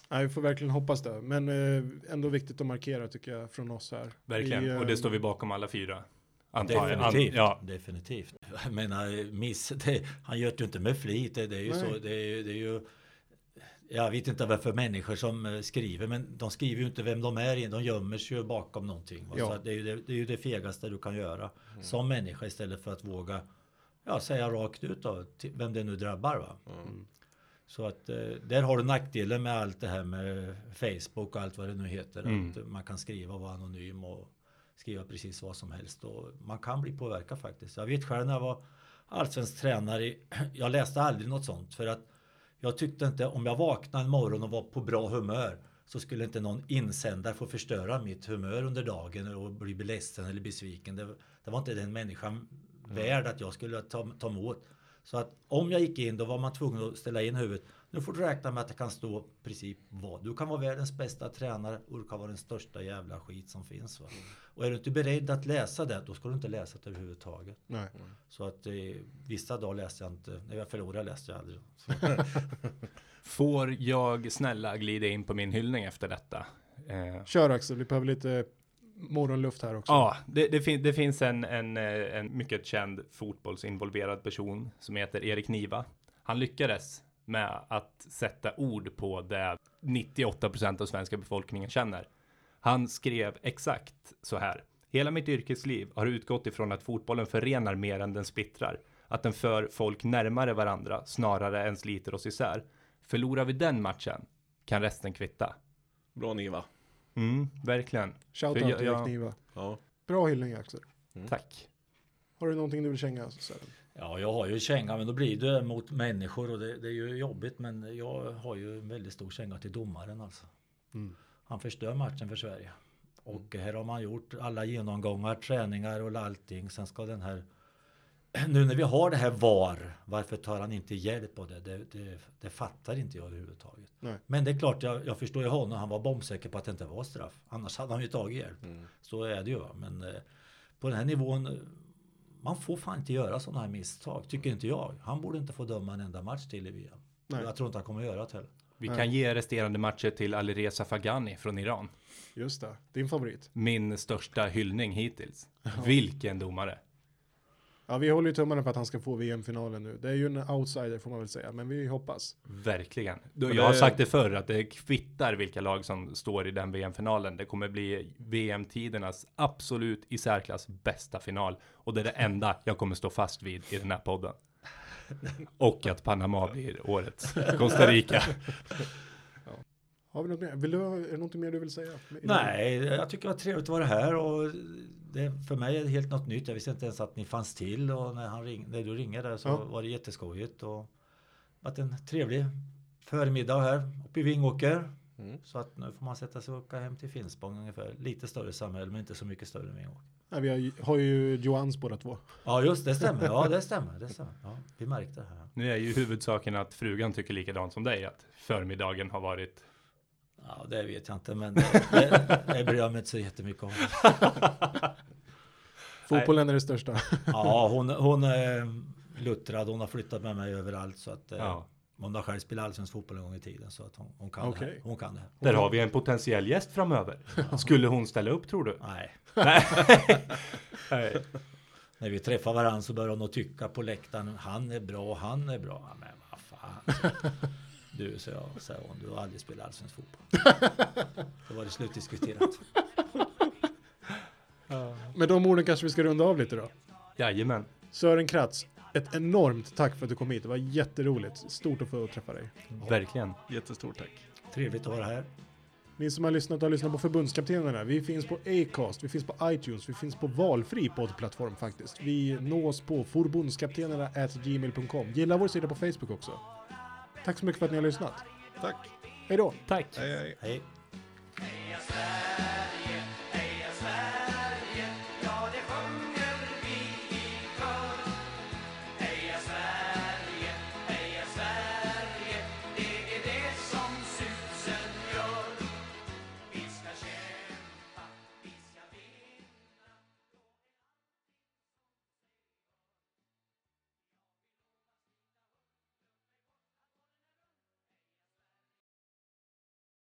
Nej, vi får verkligen hoppas det. Men eh, ändå viktigt att markera tycker jag från oss här. Verkligen. Vi, eh, Och det står vi bakom alla fyra. Definitivt. An- ja. Definitivt. Jag menar, miss, det, han gör det ju inte med flit. Det, det är ju Nej. så. Det är, ju- det är ju... Jag vet inte varför människor som eh, skriver, men de skriver ju inte vem de är. De gömmer sig ju bakom någonting. Ja. Så det, är ju det, det är ju det fegaste du kan göra som människa istället för att våga ja, säga rakt ut då, till vem det nu drabbar. Va? Mm. Så att eh, där har du nackdelen med allt det här med Facebook och allt vad det nu heter. Mm. Att man kan skriva och vara anonym och skriva precis vad som helst. Och man kan bli påverkad faktiskt. Jag vet själv när jag var allsvensk tränare. <clears throat> Jag läste aldrig något sånt för att jag tyckte inte om jag vaknade en morgon och var på bra humör så skulle inte någon insändare få förstöra mitt humör under dagen och bli ledsen eller besviken. Det, det var inte den människan värd att jag skulle ta, ta emot. Så att om jag gick in då var man tvungen att ställa in huvudet. Nu får du räkna med att det kan stå princip vad. Du kan vara världens bästa tränare och du kan vara den största jävla skit som finns. Va? Och är du inte beredd att läsa det, då ska du inte läsa det överhuvudtaget. Nej. Så att eh, vissa dagar läste jag inte. När jag förlorade läste jag aldrig. <laughs> Får jag snälla glida in på min hyllning efter detta? Eh, Kör Axel, vi behöver lite morgonluft här också. Ja, det, det, fin det finns en, en, eh, en mycket känd fotbollsinvolverad person som heter Erik Niva. Han lyckades med att sätta ord på det 98% av svenska befolkningen känner. Han skrev exakt så här. Hela mitt yrkesliv har utgått ifrån att fotbollen förenar mer än den splittrar. Att den för folk närmare varandra snarare än sliter oss isär. Förlorar vi den matchen kan resten kvitta. Bra Niva. Mm, verkligen. Shoutout jag- till jag- Niva. Ja. Bra hyllning Axel. Tack. Har du någonting du vill känga? Sören? Ja, jag har ju känga, men då blir det mot människor och det, det är ju jobbigt. Men jag har ju en väldigt stor känga till domaren alltså. Mm. Han förstör matchen för Sverige. Och här har man gjort alla genomgångar, träningar och allting. Sen ska den här... <clears throat> Nu när vi har det här VAR, varför tar han inte hjälp av det? Det, det, det fattar inte jag överhuvudtaget. Nej. Men det är klart, jag, jag förstår ju honom. Han var bombsäker på att det inte var straff. Annars hade han ju tagit hjälp. Mm. Så är det ju. Men eh, på den här nivån, eh, man får fan inte göra sådana här misstag, tycker inte jag. Han borde inte få döma en enda match till i VM. Nej. Jag tror inte han kommer göra det heller. Vi Nej. kan ge resterande matcher till Alireza Fagani från Iran. Just det, din favorit. Min största hyllning hittills. Vilken domare. Ja, vi håller ju tummarna för att han ska få VM-finalen nu. Det är ju en outsider får man väl säga, men vi hoppas. Verkligen. Jag har sagt det förr att det kvittar vilka lag som står i den VM-finalen. Det kommer bli VM-tidernas absolut i särklass bästa final. Och det är det enda jag kommer stå fast vid i den här podden. Och att Panama blir årets Costa Rica. <laughs> Har vi något mer? Vill du, är det något mer du vill säga? Nej, jag tycker det var trevligt att vara här och det, för mig är det helt något nytt. Jag visste inte ens att ni fanns till och när, han ring, när du ringde så Ja. var det jätteskojigt och varit en trevlig förmiddag här uppe i Vingåker. Mm. Så att nu får man sätta sig och åka hem till Finspång ungefär. Lite större samhälle men inte så mycket större än Vingåker. Nej, vi har, ju- har ju Johans båda två. Ja just det stämmer. Ja <laughs> det stämmer. Det stämmer. Ja, vi märkte det här. Nu är ju huvudsaken att frugan tycker likadant som dig. Att förmiddagen har varit Ja det vet jag inte men det, det, det bryr jag mig inte så jättemycket om. <laughs> Fotbollen är det största. <laughs> Ja hon, hon är luttrad. Hon har flyttat med mig överallt så att eh, Ja. hon har själv spelat allsvensk fotboll en gång i tiden så att hon, hon kan det Okej. här. Hon kan det här. Där har vi en potentiell gäst framöver. Skulle hon ställa upp tror du? Nej, <laughs> Nej. När vi träffar varandra så börjar hon att tycka på läktaren. Han är bra, han är bra. Men vad fan. Du, så jag, säger hon, du har aldrig spelat allsvensk fotboll. <laughs> Då var det slutdiskuterat. <laughs> Med de orden kanske vi ska runda av lite då. Jajamän. Sören Kratz, ett enormt tack för att du kom hit. Det var jätteroligt. Stort att få träffa dig. Verkligen. Jättestort tack. Trevligt att vara här. Ni som har lyssnat har lyssnat på förbundskaptenerna. Vi finns på Acast, vi finns på iTunes, vi finns på valfri poddplattform faktiskt. Vi nås på forbundskaptenerna@gmail.com. Gilla vår sida på Facebook också. Tack så mycket för att ni har lyssnat. Tack. Hej då. Tack. hej. hej. hej.